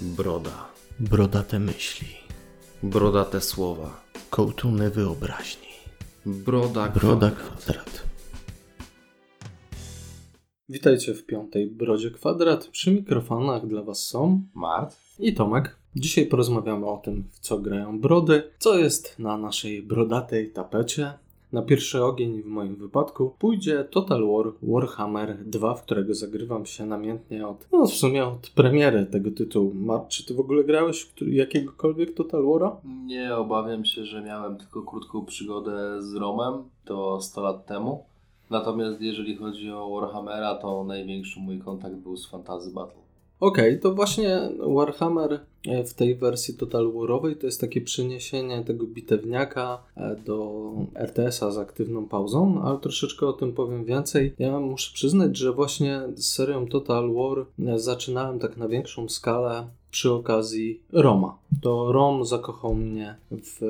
Broda. Brodate myśli. Brodate słowa. Kołtuny wyobraźni. Broda, Broda kwadrat. kwadrat. Witajcie w piątej Brodzie Kwadrat. Przy mikrofonach dla Was są Mart. i Tomek. Dzisiaj porozmawiamy o tym, w co grają brody, co jest na naszej brodatej tapecie. Na pierwszy ogień w moim wypadku pójdzie Total War Warhammer 2, w którego zagrywam się namiętnie od, no w sumie od premiery tego tytułu. Mart, czy ty w ogóle grałeś jakiegokolwiek Total War'a? Nie obawiam się, że miałem tylko krótką przygodę z Romem, to 100 lat temu. Natomiast jeżeli chodzi o Warhammera, to największy mój kontakt był z Fantasy Battle. Okej, to właśnie Warhammer e, w tej wersji Total Warowej to jest takie przeniesienie tego bitewniaka e, do RTS-a z aktywną pauzą, ale troszeczkę o tym powiem więcej. Ja muszę przyznać, że właśnie z serią Total War e, zaczynałem tak na większą skalę przy okazji Roma. To Rom zakochał mnie w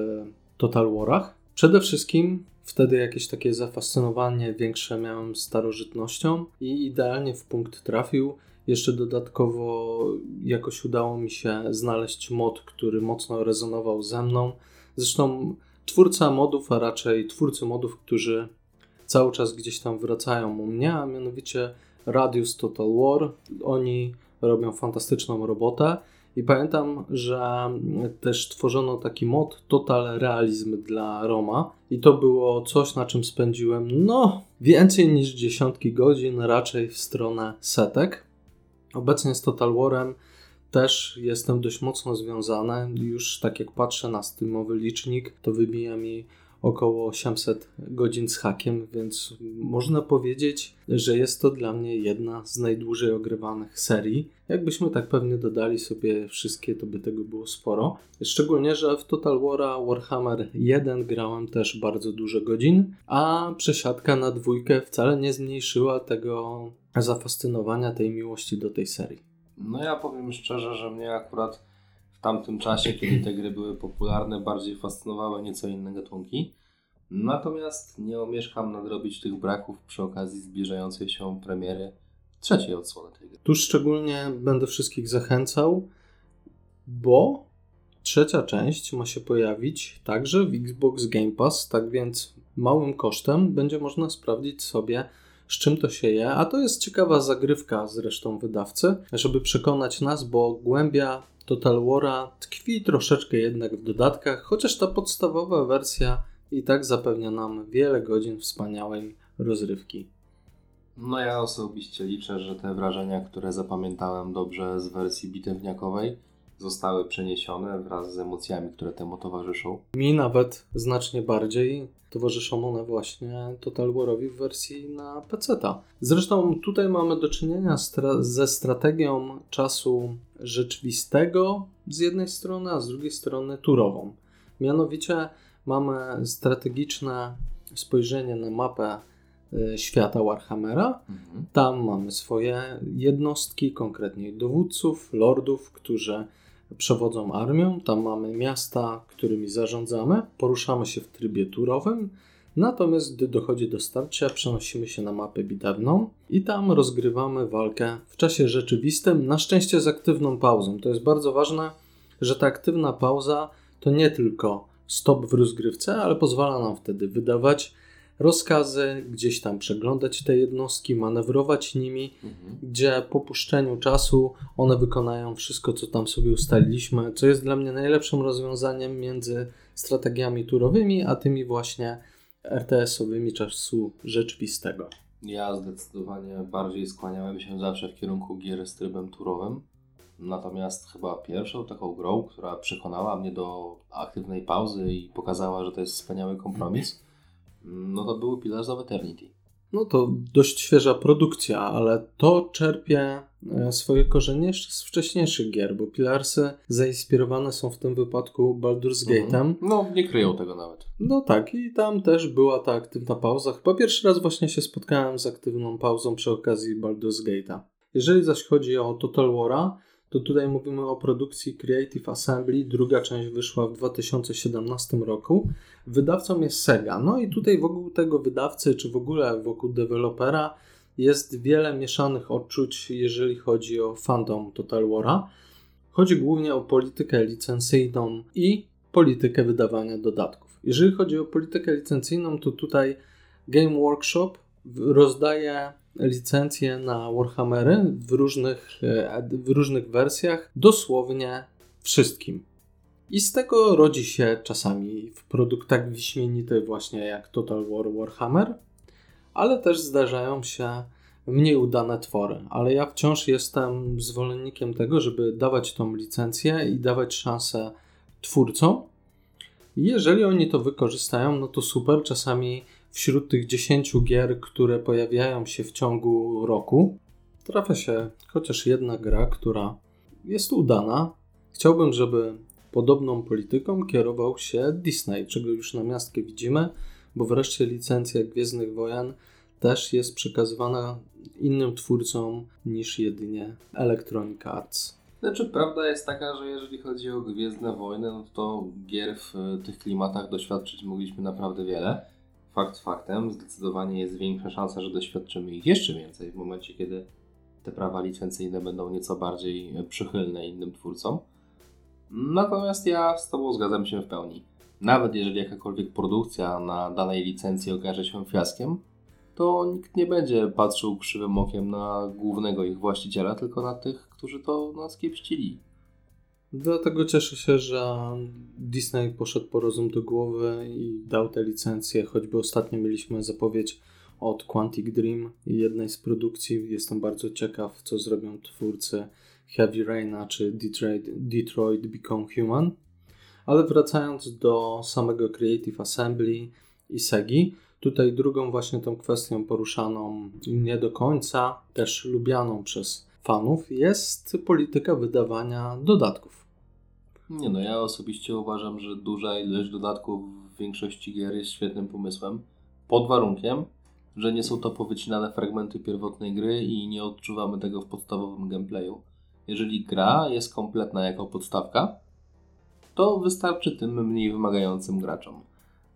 Total Warach. Przede wszystkim wtedy jakieś takie zafascynowanie większe miałem starożytnością i idealnie w punkt trafił. Jeszcze dodatkowo jakoś udało mi się znaleźć mod, który mocno rezonował ze mną. Zresztą twórca modów, a raczej twórcy modów, którzy cały czas gdzieś tam wracają u mnie, a mianowicie Radius Total War. Oni robią fantastyczną robotę. I pamiętam, że też tworzono taki mod Total Realizm dla Roma. I to było coś, na czym spędziłem no więcej niż dziesiątki godzin, raczej w stronę setek. Obecnie z Total Warem też jestem dość mocno związany. Już tak jak patrzę na Steamowy licznik, to wybija mi około 800 godzin z hakiem, więc można powiedzieć, że jest to dla mnie jedna z najdłużej ogrywanych serii. Jakbyśmy tak pewnie dodali sobie wszystkie, to by tego było sporo. Szczególnie, że w Total War'a Warhammer 1 grałem też bardzo dużo godzin, a przesiadka na dwójkę wcale nie zmniejszyła tego zafascynowania, tej miłości do tej serii. No ja powiem szczerze, że mnie akurat w tamtym czasie, kiedy te gry były popularne, bardziej fascynowały nieco inne gatunki. Natomiast nie omieszkam nadrobić tych braków przy okazji zbliżającej się premiery trzeciej odsłony tej gry. Tu szczególnie będę wszystkich zachęcał, bo trzecia część ma się pojawić także w Xbox Game Pass, tak więc małym kosztem będzie można sprawdzić sobie, z czym to się je. A to jest ciekawa zagrywka zresztą wydawcy, żeby przekonać nas, bo głębia Total War'a tkwi troszeczkę jednak w dodatkach, chociaż ta podstawowa wersja i tak zapewnia nam wiele godzin wspaniałej rozrywki. No ja osobiście liczę, że te wrażenia, które zapamiętałem dobrze z wersji bitewniakowej, zostały przeniesione wraz z emocjami, które temu towarzyszą. Mi nawet znacznie bardziej towarzyszą one właśnie Total Warowi w wersji na PC-ta. Zresztą tutaj mamy do czynienia stra- ze strategią czasu rzeczywistego z jednej strony, a z drugiej strony turową. Mianowicie mamy strategiczne spojrzenie na mapę y, świata Warhammera, Mhm. tam mamy swoje jednostki, konkretnie dowódców, lordów, którzy przewodzą armią. Tam mamy miasta, którymi zarządzamy. Poruszamy się w trybie turowym. Natomiast gdy dochodzi do starcia, przenosimy się na mapę bitewną i tam rozgrywamy walkę w czasie rzeczywistym, na szczęście z aktywną pauzą. To jest bardzo ważne, że ta aktywna pauza to nie tylko stop w rozgrywce, ale pozwala nam wtedy wydawać rozkazy, gdzieś tam przeglądać te jednostki, manewrować nimi, Mhm. gdzie po puszczeniu czasu one wykonają wszystko, co tam sobie ustaliliśmy, co jest dla mnie najlepszym rozwiązaniem między strategiami turowymi, a tymi właśnie RTS-owymi czasu rzeczywistego. Ja zdecydowanie bardziej skłaniałem się zawsze w kierunku gier z trybem turowym. Natomiast chyba pierwszą taką grą, która przekonała mnie do aktywnej pauzy i pokazała, że to jest wspaniały kompromis, no to był Pillars of Eternity. No to dość świeża produkcja, ale to czerpie e, swoje korzenie jeszcze z wcześniejszych gier, bo Pilarsy zainspirowane są w tym wypadku Baldur's Gate'em. No, nie kryją tego nawet. No tak, i tam też była ta aktywna pauza. Chyba pierwszy raz właśnie się spotkałem z aktywną pauzą przy okazji Baldur's Gate'a. Jeżeli zaś chodzi o Total War'a, to tutaj mówimy o produkcji Creative Assembly. Druga część wyszła w 2017 roku. Wydawcą jest Sega. No i tutaj wokół tego wydawcy, czy w ogóle wokół dewelopera jest wiele mieszanych odczuć, jeżeli chodzi o fandom Total War'a. Chodzi głównie o politykę licencyjną i politykę wydawania dodatków. Jeżeli chodzi o politykę licencyjną, to tutaj Game Workshop rozdaje licencje na Warhammery w różnych, e, w różnych wersjach, dosłownie wszystkim. I z tego rodzi się czasami w produktach wyśmienitych właśnie jak Total War Warhammer, ale też zdarzają się mniej udane twory. Ale ja wciąż jestem zwolennikiem tego, żeby dawać tą licencję i dawać szansę twórcom. Jeżeli oni to wykorzystają, no to super. Czasami wśród tych 10 gier, które pojawiają się w ciągu roku, trafia się chociaż jedna gra, która jest udana. Chciałbym, żeby podobną polityką kierował się Disney, czego już na miastkę widzimy, bo wreszcie licencja Gwiezdnych Wojen też jest przekazywana innym twórcom niż jedynie Electronic Arts. Znaczy, prawda jest taka, że jeżeli chodzi o Gwiezdne Wojny, no to gier w tych klimatach doświadczyć mogliśmy naprawdę wiele. Fakt faktem, zdecydowanie jest większa szansa, że doświadczymy ich jeszcze więcej w momencie, kiedy te prawa licencyjne będą nieco bardziej przychylne innym twórcom. Natomiast ja z Tobą zgadzam się w pełni. Nawet jeżeli jakakolwiek produkcja na danej licencji okaże się fiaskiem, to nikt nie będzie patrzył krzywym okiem na głównego ich właściciela, tylko na tych, którzy to nas kiepścili. Dlatego cieszę się, że Disney poszedł po rozum do głowy i dał te licencje, choćby ostatnio mieliśmy zapowiedź od Quantic Dream jednej z produkcji. Jestem bardzo ciekaw, co zrobią twórcy Heavy Raina czy Detroit, Detroit Become Human. Ale wracając do samego Creative Assembly i Segi, tutaj drugą właśnie tą kwestią poruszaną nie do końca, też lubianą przez fanów, jest polityka wydawania dodatków. Nie no, ja osobiście uważam, że duża ilość dodatków w większości gier jest świetnym pomysłem, pod warunkiem, że nie są to powycinane fragmenty pierwotnej gry i nie odczuwamy tego w podstawowym gameplayu. Jeżeli gra jest kompletna jako podstawka, to wystarczy tym mniej wymagającym graczom.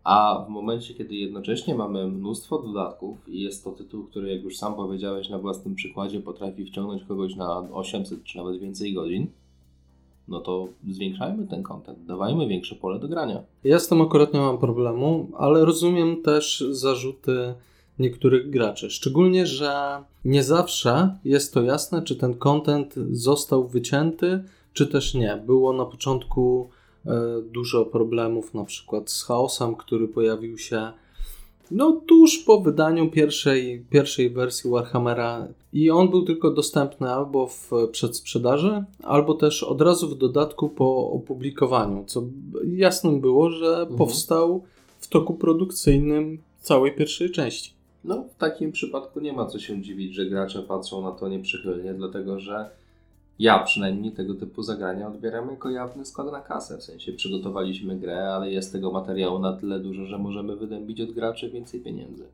A w momencie, kiedy jednocześnie mamy mnóstwo dodatków i jest to tytuł, który, jak już sam powiedziałeś na własnym przykładzie, potrafi wciągnąć kogoś na 800 czy nawet więcej godzin, no to zwiększajmy ten kontent, dawajmy większe pole do grania. Ja z tym akurat nie mam problemu, ale rozumiem też zarzuty niektórych graczy. Szczególnie, że nie zawsze jest to jasne, czy ten content został wycięty, czy też nie. Było na początku dużo problemów, na przykład z chaosem, który pojawił się no, tuż po wydaniu pierwszej, pierwszej wersji Warhammera i on był tylko dostępny albo w przedsprzedaży, albo też od razu w dodatku po opublikowaniu, co jasnym było, że mhm. powstał w toku produkcyjnym całej pierwszej części. No, w takim przypadku nie ma co się dziwić, że gracze patrzą na to nieprzychylnie, dlatego że ja przynajmniej tego typu zagrania odbieram jako jawny skład na kasę. W sensie przygotowaliśmy grę, ale jest tego materiału na tyle dużo, że możemy wydębić od graczy więcej pieniędzy.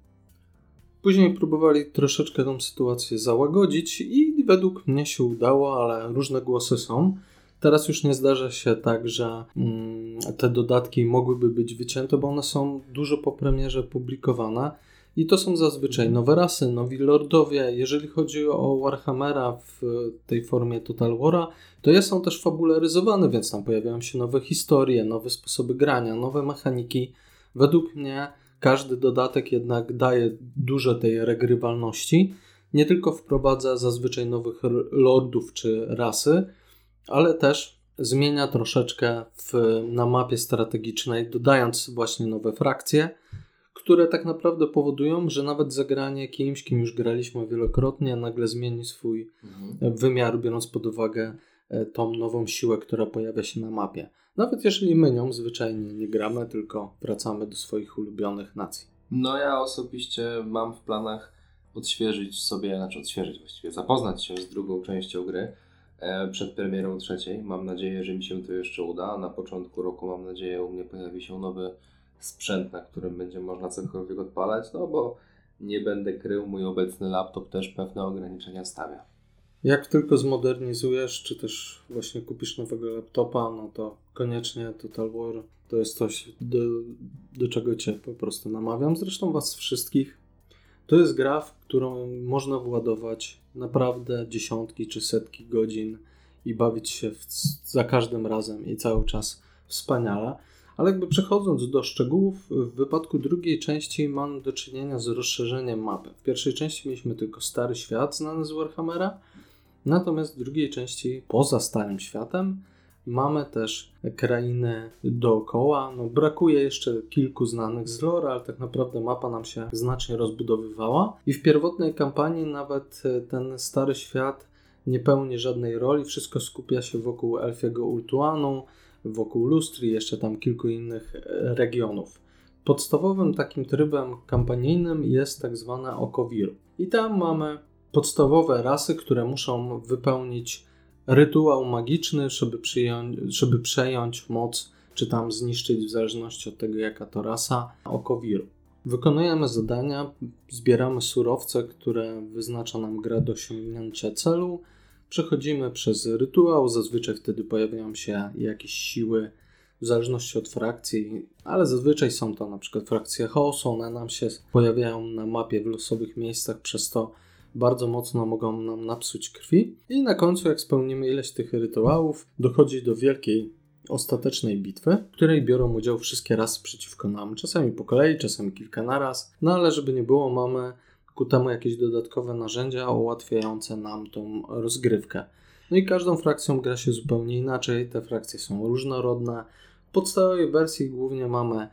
Później próbowali troszeczkę tą sytuację załagodzić i według mnie się udało, ale różne głosy są. Teraz już nie zdarza się tak, że mm, te dodatki mogłyby być wycięte, bo one są dużo po premierze publikowane i to są zazwyczaj nowe rasy, nowi lordowie. Jeżeli chodzi o Warhammera w tej formie Total War'a, to je są też fabularyzowane, więc tam pojawiają się nowe historie, nowe sposoby grania, nowe mechaniki. Według mnie każdy dodatek jednak daje dużo tej regrywalności. Nie tylko wprowadza zazwyczaj nowych lordów czy rasy, ale też zmienia troszeczkę w, na mapie strategicznej, dodając właśnie nowe frakcje które tak naprawdę powodują, że nawet zagranie kimś, kim już graliśmy wielokrotnie, nagle zmieni swój mhm. wymiar, biorąc pod uwagę e, tą nową siłę, która pojawia się na mapie. Nawet jeżeli my nią zwyczajnie nie gramy, tylko wracamy do swoich ulubionych nacji. No ja osobiście mam w planach odświeżyć sobie, znaczy odświeżyć właściwie, zapoznać się z drugą częścią gry e, przed premierą trzeciej. Mam nadzieję, że mi się to jeszcze uda. Na początku roku mam nadzieję u mnie pojawi się nowy sprzęt, na którym będzie można cokolwiek odpalać, no bo nie będę krył, mój obecny laptop też pewne ograniczenia stawia. Jak tylko zmodernizujesz, czy też właśnie kupisz nowego laptopa, no to koniecznie Total War to jest coś, do, do czego Cię po prostu namawiam. Zresztą Was wszystkich. To jest gra, w którą można władować naprawdę dziesiątki czy setki godzin i bawić się w, za każdym razem i cały czas wspaniale. Ale jakby przechodząc do szczegółów, w wypadku drugiej części mamy do czynienia z rozszerzeniem mapy. W pierwszej części mieliśmy tylko Stary Świat znany z Warhammera, natomiast w drugiej części, poza Starym Światem, mamy też krainy dookoła. No, brakuje jeszcze kilku znanych z lore, ale tak naprawdę mapa nam się znacznie rozbudowywała. I w pierwotnej kampanii nawet e, ten Stary Świat nie pełni żadnej roli, wszystko skupia się wokół Elfiego Ultuanu, wokół Lustri, jeszcze tam kilku innych e, regionów. Podstawowym takim trybem kampanijnym jest tak zwane Okowir. I tam mamy podstawowe rasy, które muszą wypełnić rytuał magiczny, żeby, przyjąć, żeby przejąć moc, czy tam zniszczyć, w zależności od tego, jaka to rasa, Okowiru. Wykonujemy zadania, zbieramy surowce, które wyznacza nam gra do osiągnięcia celu, Przechodzimy przez rytuał, zazwyczaj wtedy pojawiają się jakieś siły w zależności od frakcji, ale zazwyczaj są to na przykład frakcje chaosu, one nam się pojawiają na mapie w losowych miejscach, przez to bardzo mocno mogą nam napsuć krwi. I na końcu, jak spełnimy ileś tych rytuałów, dochodzi do wielkiej ostatecznej bitwy, w której biorą udział wszystkie rasy przeciwko nam. Czasami po kolei, czasami kilka naraz. No ale żeby nie było, mamy ku temu jakieś dodatkowe narzędzia ułatwiające nam tą rozgrywkę. No i każdą frakcją gra się zupełnie inaczej, te frakcje są różnorodne. W podstawowej wersji głównie mamy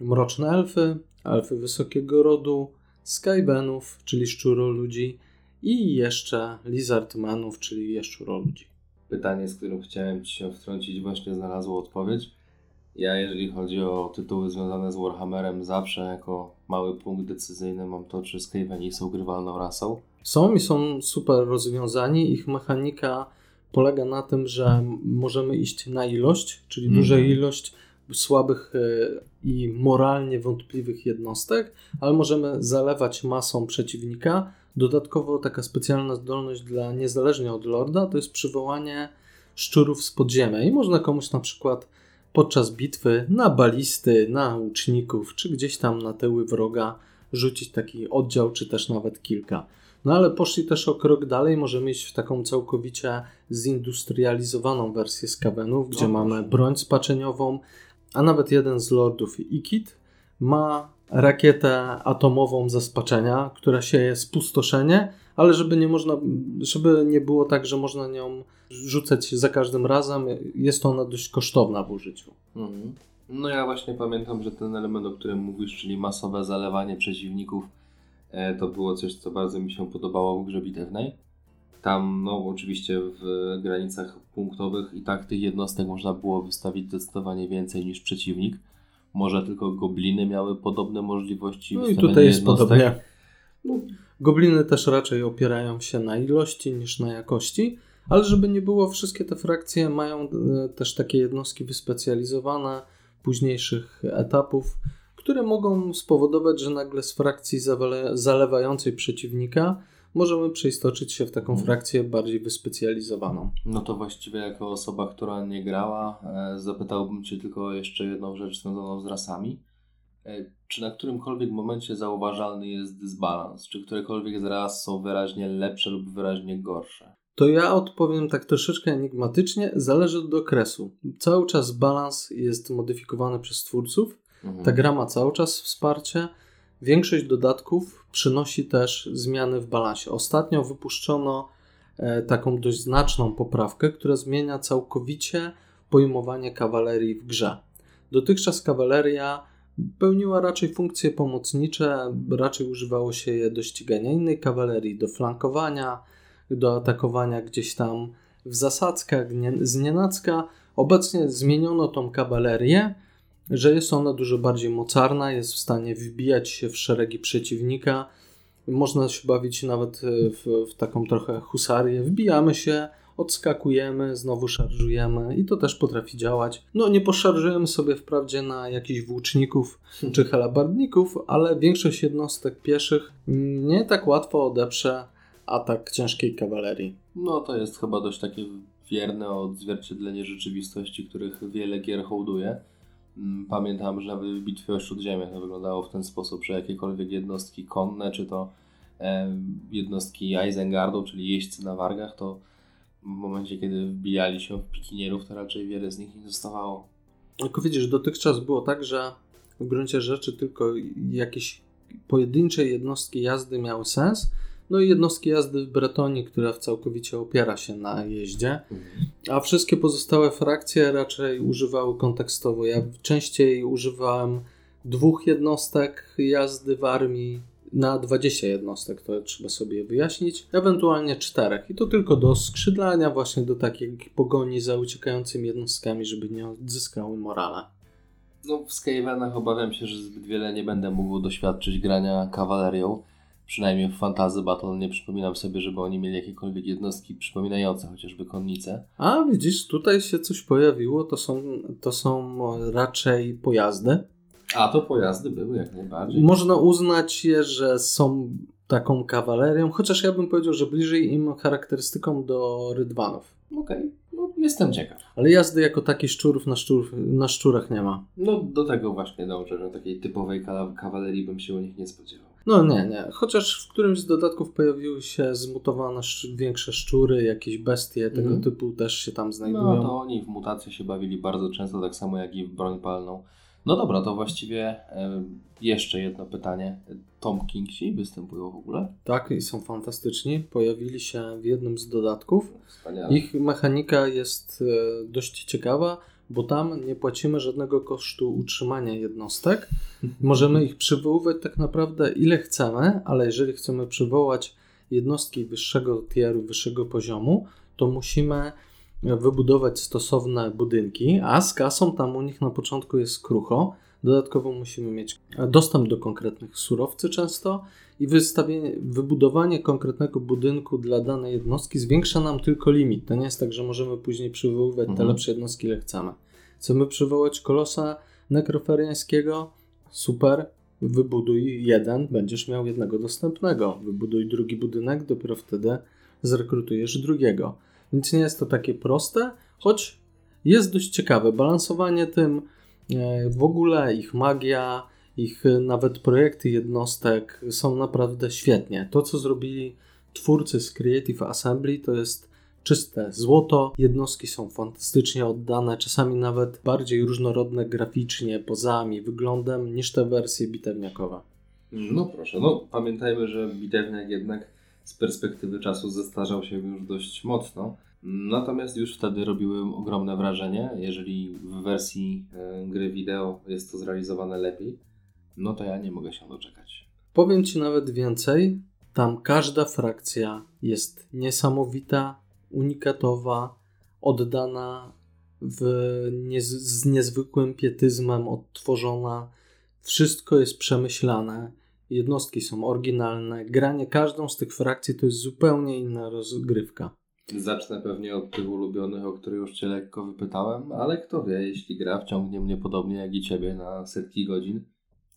mroczne elfy, elfy wysokiego rodu, skybenów, czyli szczuroludzi i jeszcze lizardmenów, czyli jaszczuroludzi. Pytanie, z którym chciałem Ci się wtrącić, właśnie znalazło odpowiedź. Ja, jeżeli chodzi o tytuły związane z Warhammerem, zawsze jako mały punkt decyzyjny mam to, czy Skaveni są grywalną rasą. Są i są super rozwiązani. Ich mechanika polega na tym, że możemy iść na ilość, czyli mm. duża ilość słabych e, i moralnie wątpliwych jednostek, ale możemy zalewać masą przeciwnika. Dodatkowo taka specjalna zdolność dla niezależnie od lorda to jest przywołanie szczurów z podziemia i można komuś na przykład podczas bitwy na balisty, na łuczników, czy gdzieś tam na tyły wroga rzucić taki oddział, czy też nawet kilka. No ale poszli też o krok dalej, możemy iść w taką całkowicie zindustrializowaną wersję skawenów, gdzie no, mamy broń spaczeniową, a nawet jeden z lordów Ikit ma rakietę atomową ze spaczenia, która sieje spustoszenie, ale żeby nie można, żeby nie było tak, że można nią rzucać za każdym razem, jest ona dość kosztowna w użyciu. Mhm. No ja właśnie pamiętam, że ten element, o którym mówisz, czyli masowe zalewanie przeciwników, e, to było coś, co bardzo mi się podobało w grze bitewnej. Tam, no oczywiście w granicach punktowych i tak tych jednostek można było wystawić zdecydowanie więcej niż przeciwnik. Może tylko gobliny miały podobne możliwości. No i tutaj jest jednostek. podobnie. No, gobliny też raczej opierają się na ilości niż na jakości, ale żeby nie było, wszystkie te frakcje mają e, też takie jednostki wyspecjalizowane późniejszych etapów, które mogą spowodować, że nagle z frakcji zalewającej przeciwnika możemy przeistoczyć się w taką mhm. frakcję bardziej wyspecjalizowaną. No to właściwie jako osoba, która nie grała, e, zapytałbym Cię tylko jeszcze jedną rzecz związaną z rasami. E, czy na którymkolwiek momencie zauważalny jest dysbalans? Czy którekolwiek z ras są wyraźnie lepsze lub wyraźnie gorsze? To ja odpowiem tak troszeczkę enigmatycznie, zależy od okresu. Cały czas balans jest modyfikowany przez twórców. Mhm. Ta gra ma cały czas wsparcie. Większość dodatków przynosi też zmiany w balansie. Ostatnio wypuszczono e, taką dość znaczną poprawkę, która zmienia całkowicie pojmowanie kawalerii w grze. Dotychczas kawaleria pełniła raczej funkcje pomocnicze, raczej używało się je do ścigania innej kawalerii, do flankowania, do atakowania gdzieś tam w zasadzkach, z nienacka. Obecnie zmieniono tą kawalerię, że jest ona dużo bardziej mocarna, jest w stanie wbijać się w szeregi przeciwnika. Można się bawić nawet e, w, w taką trochę husarię. Wbijamy się, odskakujemy, znowu szarżujemy i to też potrafi działać. No nie poszarżujemy sobie wprawdzie na jakichś włóczników czy halabardników, ale większość jednostek pieszych nie tak łatwo odeprze atak ciężkiej kawalerii. No to jest chyba dość takie wierne odzwierciedlenie rzeczywistości, których wiele gier hołduje. Mm, pamiętam, że nawet w bitwie o Śródziemie to wyglądało w ten sposób, że jakiekolwiek jednostki konne, czy to jednostki Eisengardu, czyli jeźdźcy na wargach, to w momencie, kiedy wbijali się w pikinierów, to raczej wiele z nich nie zostawało. Tylko widzisz, dotychczas było tak, że w gruncie rzeczy tylko jakieś pojedyncze jednostki jazdy miały sens. No i jednostki jazdy w Bretonii, która całkowicie opiera się na jeździe, a wszystkie pozostałe frakcje raczej używały kontekstowo. Ja częściej używałem dwóch jednostek jazdy w armii na 20 jednostek, to trzeba sobie wyjaśnić, ewentualnie czterech. I to tylko do skrzydlania, właśnie do takiej pogoni za uciekającymi jednostkami, żeby nie odzyskały morale. No, w Skavenach obawiam się, że zbyt wiele nie będę mógł doświadczyć grania kawalerią. Przynajmniej w Fantasy Battle nie przypominam sobie, żeby oni mieli jakiekolwiek jednostki przypominające chociażby konnice. A widzisz, tutaj się coś pojawiło, to są, to są raczej pojazdy. A to pojazdy były jak najbardziej. Można uznać je, że są taką kawalerią, chociaż ja bym powiedział, że bliżej im charakterystyką do rydwanów. Okej, no, jestem ciekaw. Ale jazdy jako taki szczurów na, szczur, na szczurach nie ma. No do tego właśnie dążę, że takiej typowej ka- kawalerii bym się u nich nie spodziewał. No nie, nie. Chociaż w którymś z dodatków pojawiły się zmutowane sz- większe szczury, jakieś bestie tego Mhm. typu też się tam znajdują. No to oni w mutację się bawili bardzo często, tak samo jak i w broń palną. No dobra, to właściwie jeszcze jedno pytanie. Tom Kingsi występują w ogóle? Tak, i są fantastyczni. Pojawili się w jednym z dodatków. Wspaniale. Ich mechanika jest e, dość ciekawa, bo tam nie płacimy żadnego kosztu utrzymania jednostek. Możemy ich przywoływać tak naprawdę ile chcemy, ale jeżeli chcemy przywołać jednostki wyższego tieru, wyższego poziomu, to musimy wybudować stosowne budynki, a z kasą tam u nich na początku jest krucho. Dodatkowo musimy mieć dostęp do konkretnych surowcy często i wystawienie, wybudowanie konkretnego budynku dla danej jednostki zwiększa nam tylko limit. To nie jest tak, że możemy później przywoływać te Mhm. lepsze jednostki, ile chcemy. Chcemy przywołać kolosa nekroferiańskiego? Super, wybuduj jeden, będziesz miał jednego dostępnego. Wybuduj drugi budynek, dopiero wtedy zrekrutujesz drugiego. Więc nie jest to takie proste, choć jest dość ciekawe. Balansowanie tym, e, w ogóle ich magia, ich e, nawet projekty jednostek są naprawdę świetnie. To, co zrobili twórcy z Creative Assembly, to jest czyste złoto. Jednostki są fantastycznie oddane, czasami nawet bardziej różnorodne graficznie, pozami, wyglądem niż te wersje bitewniakowe. No proszę, no pamiętajmy, że bitewniak jednak z perspektywy czasu zestarzał się już dość mocno. Natomiast już wtedy robiły ogromne wrażenie. Jeżeli w wersji e, gry wideo jest to zrealizowane lepiej, no to ja nie mogę się doczekać. Powiem Ci nawet więcej. Tam każda frakcja jest niesamowita, unikatowa, oddana w z niezwykłym pietyzmem, odtworzona. Wszystko jest przemyślane. Jednostki są oryginalne. Granie każdą z tych frakcji to jest zupełnie inna rozgrywka. Zacznę pewnie od tych ulubionych, o których już Cię lekko wypytałem, ale kto wie, jeśli gra wciągnie mnie podobnie jak i Ciebie na setki godzin,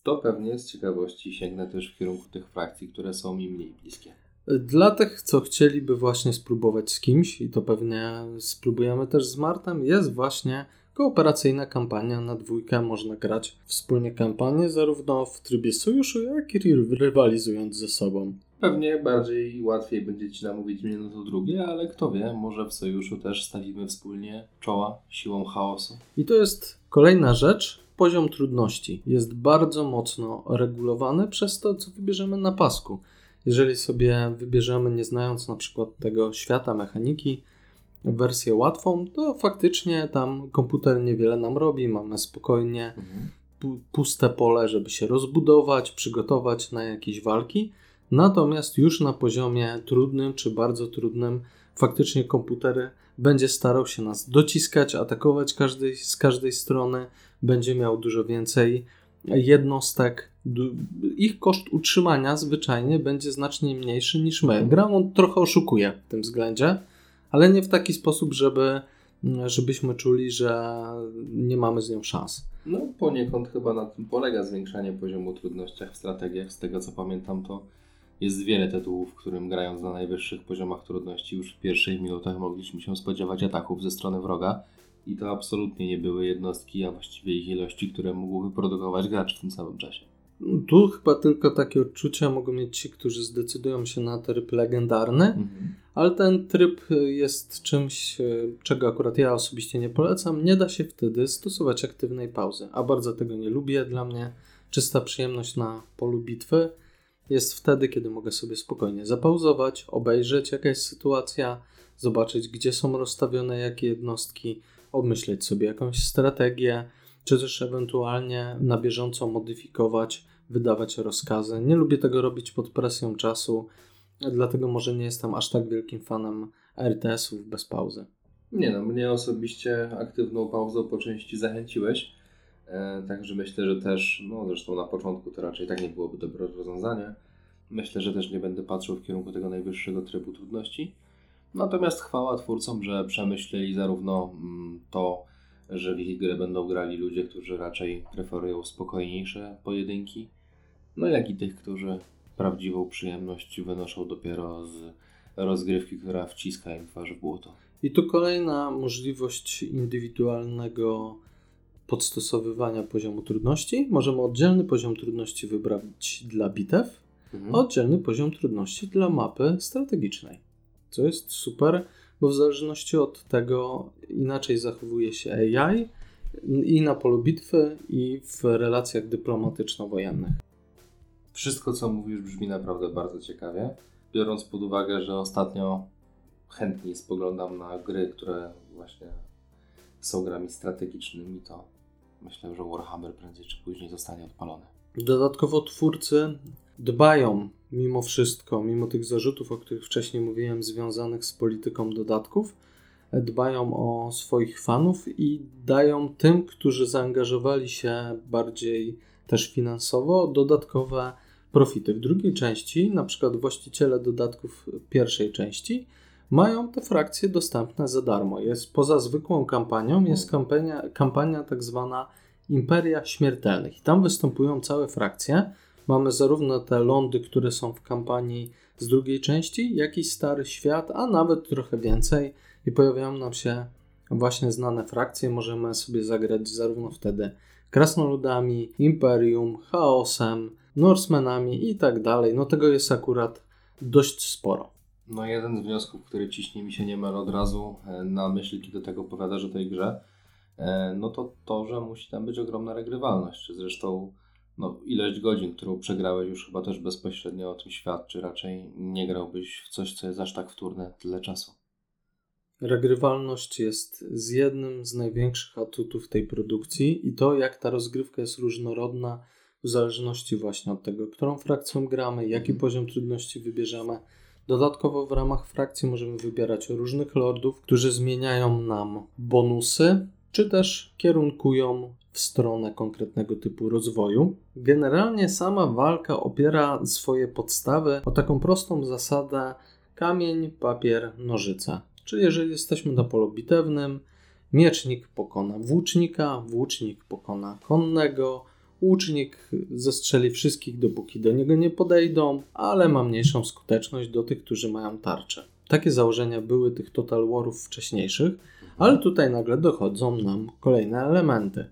to pewnie z ciekawości sięgnę też w kierunku tych frakcji, które są mi mniej bliskie. Dla tych, co chcieliby właśnie spróbować z kimś, i to pewnie spróbujemy też z Martem, jest właśnie kooperacyjna kampania na dwójkę. Można grać wspólnie kampanię zarówno w trybie sojuszu, jak i ry- rywalizując ze sobą. Pewnie bardziej łatwiej będzie Ci namówić mnie na to drugie, ale kto wie, może w sojuszu też stawimy wspólnie czoła siłą chaosu. I to jest kolejna rzecz. Poziom trudności jest bardzo mocno regulowany przez to, co wybierzemy na pasku. Jeżeli sobie wybierzemy, nie znając na przykład tego świata mechaniki, wersję łatwą, to faktycznie tam komputer niewiele nam robi. Mamy spokojnie pu- puste pole, żeby się rozbudować, przygotować na jakieś walki. Natomiast już na poziomie trudnym czy bardzo trudnym, faktycznie komputer będzie starał się nas dociskać, atakować każdej, z każdej strony, będzie miał dużo więcej jednostek. Ich koszt utrzymania zwyczajnie będzie znacznie mniejszy niż my. Gra on trochę oszukuje w tym względzie, ale nie w taki sposób, żeby, żebyśmy czuli, że nie mamy z nią szans. No poniekąd chyba na tym polega zwiększanie poziomu trudności w strategiach. Z tego co pamiętam to jest wiele tytułów, w którym grając na najwyższych poziomach trudności już w pierwszych minutach mogliśmy się spodziewać ataków ze strony wroga. I to absolutnie nie były jednostki, a właściwie ich ilości, które mógł wyprodukować gracz w tym samym czasie. Tu chyba tylko takie odczucia mogą mieć ci, którzy zdecydują się na tryb legendarny, ale ten tryb jest czymś, e, czego akurat ja osobiście nie polecam. Nie da się wtedy stosować aktywnej pauzy, a bardzo tego nie lubię. Dla mnie czysta przyjemność na polu bitwy jest wtedy, kiedy mogę sobie spokojnie zapauzować, obejrzeć jaka jest sytuacja, zobaczyć gdzie są rozstawione jakie jednostki, obmyśleć sobie jakąś strategię, czy też ewentualnie na bieżąco modyfikować, wydawać rozkazy. Nie lubię tego robić pod presją czasu, dlatego może nie jestem aż tak wielkim fanem RTS-ów bez pauzy. Nie no, mnie osobiście aktywną pauzą po części zachęciłeś. E, także myślę, że też, no zresztą na początku to raczej tak nie byłoby dobre rozwiązanie. Myślę, że też nie będę patrzył w kierunku tego najwyższego trybu trudności. Natomiast chwała twórcom, że przemyśleli zarówno mm, to, że w ich grę będą grali ludzie, którzy raczej preferują spokojniejsze pojedynki, no jak i tych, którzy prawdziwą przyjemność wynoszą dopiero z rozgrywki, która wciska im twarz w błoto. I tu kolejna możliwość indywidualnego podstosowywania poziomu trudności. Możemy oddzielny poziom trudności wybrać dla bitew, Mhm. a oddzielny poziom trudności dla mapy strategicznej. Co jest super, bo w zależności od tego inaczej zachowuje się AI i na polu bitwy, i w relacjach dyplomatyczno-wojennych. Wszystko, co mówisz, brzmi naprawdę bardzo ciekawie. Biorąc pod uwagę, że ostatnio chętniej spoglądam na gry, które właśnie są grami strategicznymi, to myślę, że Warhammer prędzej czy później zostanie odpalony. Dodatkowo twórcy dbają mimo wszystko, mimo tych zarzutów, o których wcześniej mówiłem, związanych z polityką dodatków, dbają o swoich fanów i dają tym, którzy zaangażowali się bardziej też finansowo, dodatkowe profity. W drugiej części, na przykład właściciele dodatków pierwszej części, mają te frakcje dostępne za darmo. Jest poza zwykłą kampanią, jest kampania, kampania tak zwana Imperia Śmiertelnych. I tam występują całe frakcje. Mamy zarówno te lądy, które są w kampanii z drugiej części, jak i Stary Świat, a nawet trochę więcej. I pojawiają nam się właśnie znane frakcje. Możemy sobie zagrać zarówno wtedy krasnoludami, Imperium, Chaosem, Norsemenami i tak dalej. No tego jest akurat dość sporo. No jeden z wniosków, który ciśnie mi się niemal od razu e, na myśl, kiedy tego powiadasz o tej grze, e, no to to, że musi tam być ogromna regrywalność. Zresztą no, ilość godzin, którą przegrałeś już chyba też bezpośrednio o tym świadczy. Raczej nie grałbyś w coś, co jest aż tak wtórne tyle czasu. Regrywalność jest z jednym z największych atutów tej produkcji i to, jak ta rozgrywka jest różnorodna w zależności właśnie od tego, którą frakcją gramy, jaki poziom trudności wybierzemy. Dodatkowo w ramach frakcji możemy wybierać różnych lordów, którzy zmieniają nam bonusy, czy też kierunkują w stronę konkretnego typu rozwoju. Generalnie sama walka opiera swoje podstawy o taką prostą zasadę kamień, papier, nożyce. Czyli jeżeli jesteśmy na polu bitewnym, miecznik pokona włócznika, włócznik pokona konnego, łucznik zestrzeli wszystkich, dopóki do niego nie podejdą, ale ma mniejszą skuteczność do tych, którzy mają tarczę. Takie założenia były tych Total Warów wcześniejszych, ale tutaj nagle dochodzą nam kolejne elementy.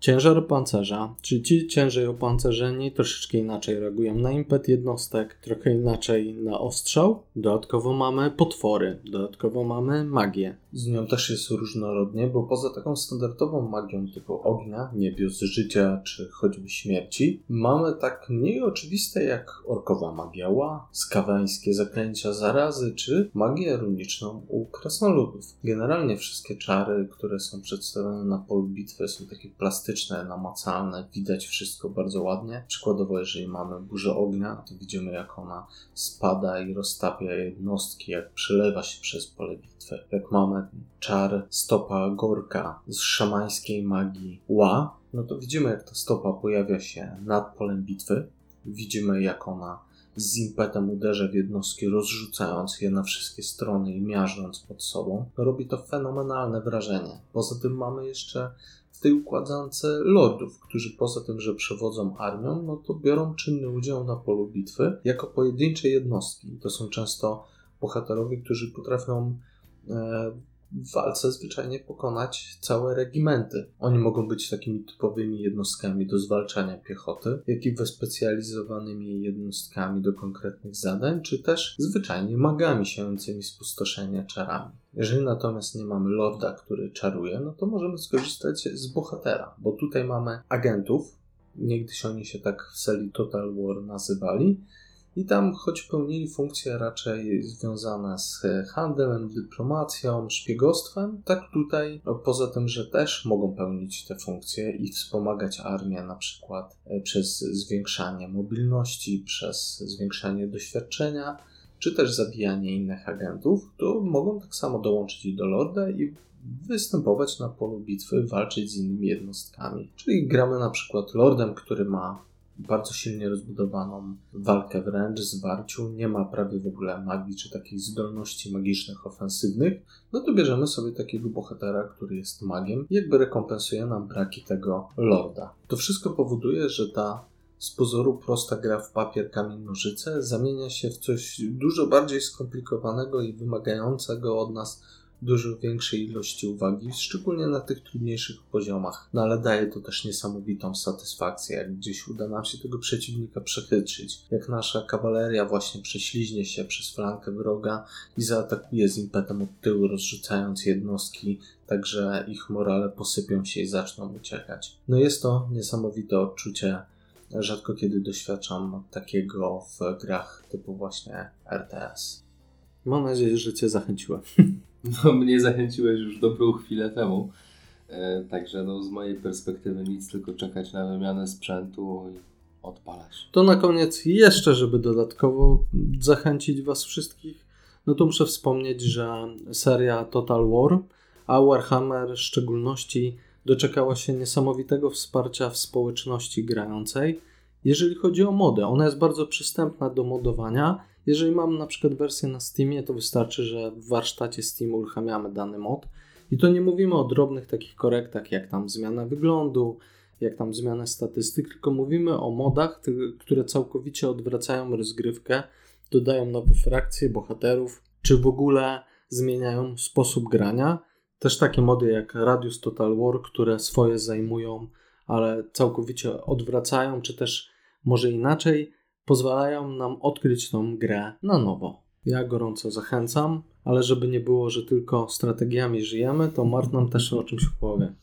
Ciężar pancerza, czyli ci ciężej opancerzeni troszeczkę inaczej reagują na impet jednostek, trochę inaczej na ostrzał. Dodatkowo mamy potwory, dodatkowo mamy magię. Z nią też jest różnorodnie, bo poza taką standardową magią typu ognia, niebios, życia czy choćby śmierci, mamy tak mniej oczywiste jak orkowa magia ła, skawańskie zaklęcia zarazy czy magię runiczną u krasnoludów. Generalnie wszystkie czary, które są przedstawione na polu bitwy są takie plastyczne, namacalne, widać wszystko bardzo ładnie. Przykładowo, jeżeli mamy burzę ognia, to widzimy jak ona spada i roztapia jednostki, jak przelewa się przez pole bitwy. Jak mamy czar stopa gorka z szamańskiej magii ła, no to widzimy jak ta stopa pojawia się nad polem bitwy. Widzimy jak ona z impetem uderza w jednostki, rozrzucając je na wszystkie strony i miażdżąc pod sobą. Robi to fenomenalne wrażenie. Poza tym mamy jeszcze tej układance lordów, którzy poza tym, że przewodzą armią, no to biorą czynny udział na polu bitwy jako pojedyncze jednostki. To są często bohaterowie, którzy potrafią e, w walce zwyczajnie pokonać całe regimenty. Oni mogą być takimi typowymi jednostkami do zwalczania piechoty, jak i wyspecjalizowanymi jednostkami do konkretnych zadań, czy też zwyczajnie magami sięgającymi spustoszenia czarami. Jeżeli natomiast nie mamy lorda, który czaruje, no to możemy skorzystać z bohatera, bo tutaj mamy agentów, niegdyś oni się tak w serii Total War nazywali, i tam, choć pełnili funkcje raczej związane z handlem, dyplomacją, szpiegostwem, tak tutaj, no, poza tym, że też mogą pełnić te funkcje i wspomagać armię na przykład e, przez zwiększanie mobilności, przez zwiększanie doświadczenia, czy też zabijanie innych agentów, to mogą tak samo dołączyć do Lorda i występować na polu bitwy, walczyć z innymi jednostkami. Czyli gramy na przykład Lordem, który ma bardzo silnie rozbudowaną walkę wręcz, zwarciu, nie ma prawie w ogóle magii czy takich zdolności magicznych ofensywnych, no to bierzemy sobie takiego bohatera, który jest magiem jakby rekompensuje nam braki tego lorda. To wszystko powoduje, że ta z pozoru prosta gra w papier, kamień, nożyce zamienia się w coś dużo bardziej skomplikowanego i wymagającego od nas dużo większej ilości uwagi, szczególnie na tych trudniejszych poziomach. No ale daje to też niesamowitą satysfakcję, jak gdzieś uda nam się tego przeciwnika przechytrzyć. Jak nasza kawaleria właśnie prześliźnie się przez flankę wroga i zaatakuje z impetem od tyłu, rozrzucając jednostki, tak że ich morale posypią się i zaczną uciekać. No jest to niesamowite odczucie. Rzadko kiedy doświadczam takiego w grach typu właśnie RTS. Mam nadzieję, że Cię zachęciłem. No, mnie zachęciłeś już dobrą chwilę temu. E, także no, z mojej perspektywy nic, tylko czekać na wymianę sprzętu i odpalać. To na koniec jeszcze, żeby dodatkowo zachęcić Was wszystkich, no to muszę wspomnieć, że seria Total War, a Warhammer w szczególności doczekała się niesamowitego wsparcia w społeczności grającej. Jeżeli chodzi o modę, ona jest bardzo przystępna do modowania jeżeli mam na przykład wersję na Steamie, to wystarczy, że w warsztacie Steam uruchamiamy dany mod. I to nie mówimy o drobnych takich korektach, jak tam zmiana wyglądu, jak tam zmiana statystyk, tylko mówimy o modach, które całkowicie odwracają rozgrywkę, dodają nowe frakcje, bohaterów, czy w ogóle zmieniają sposób grania. Też takie mody jak Radius Total War, które swoje zajmują, ale całkowicie odwracają, czy też może inaczej, pozwalają nam odkryć tą grę na nowo. Ja gorąco zachęcam, ale żeby nie było, że tylko strategiami żyjemy, to Mart nam też o czymś powie.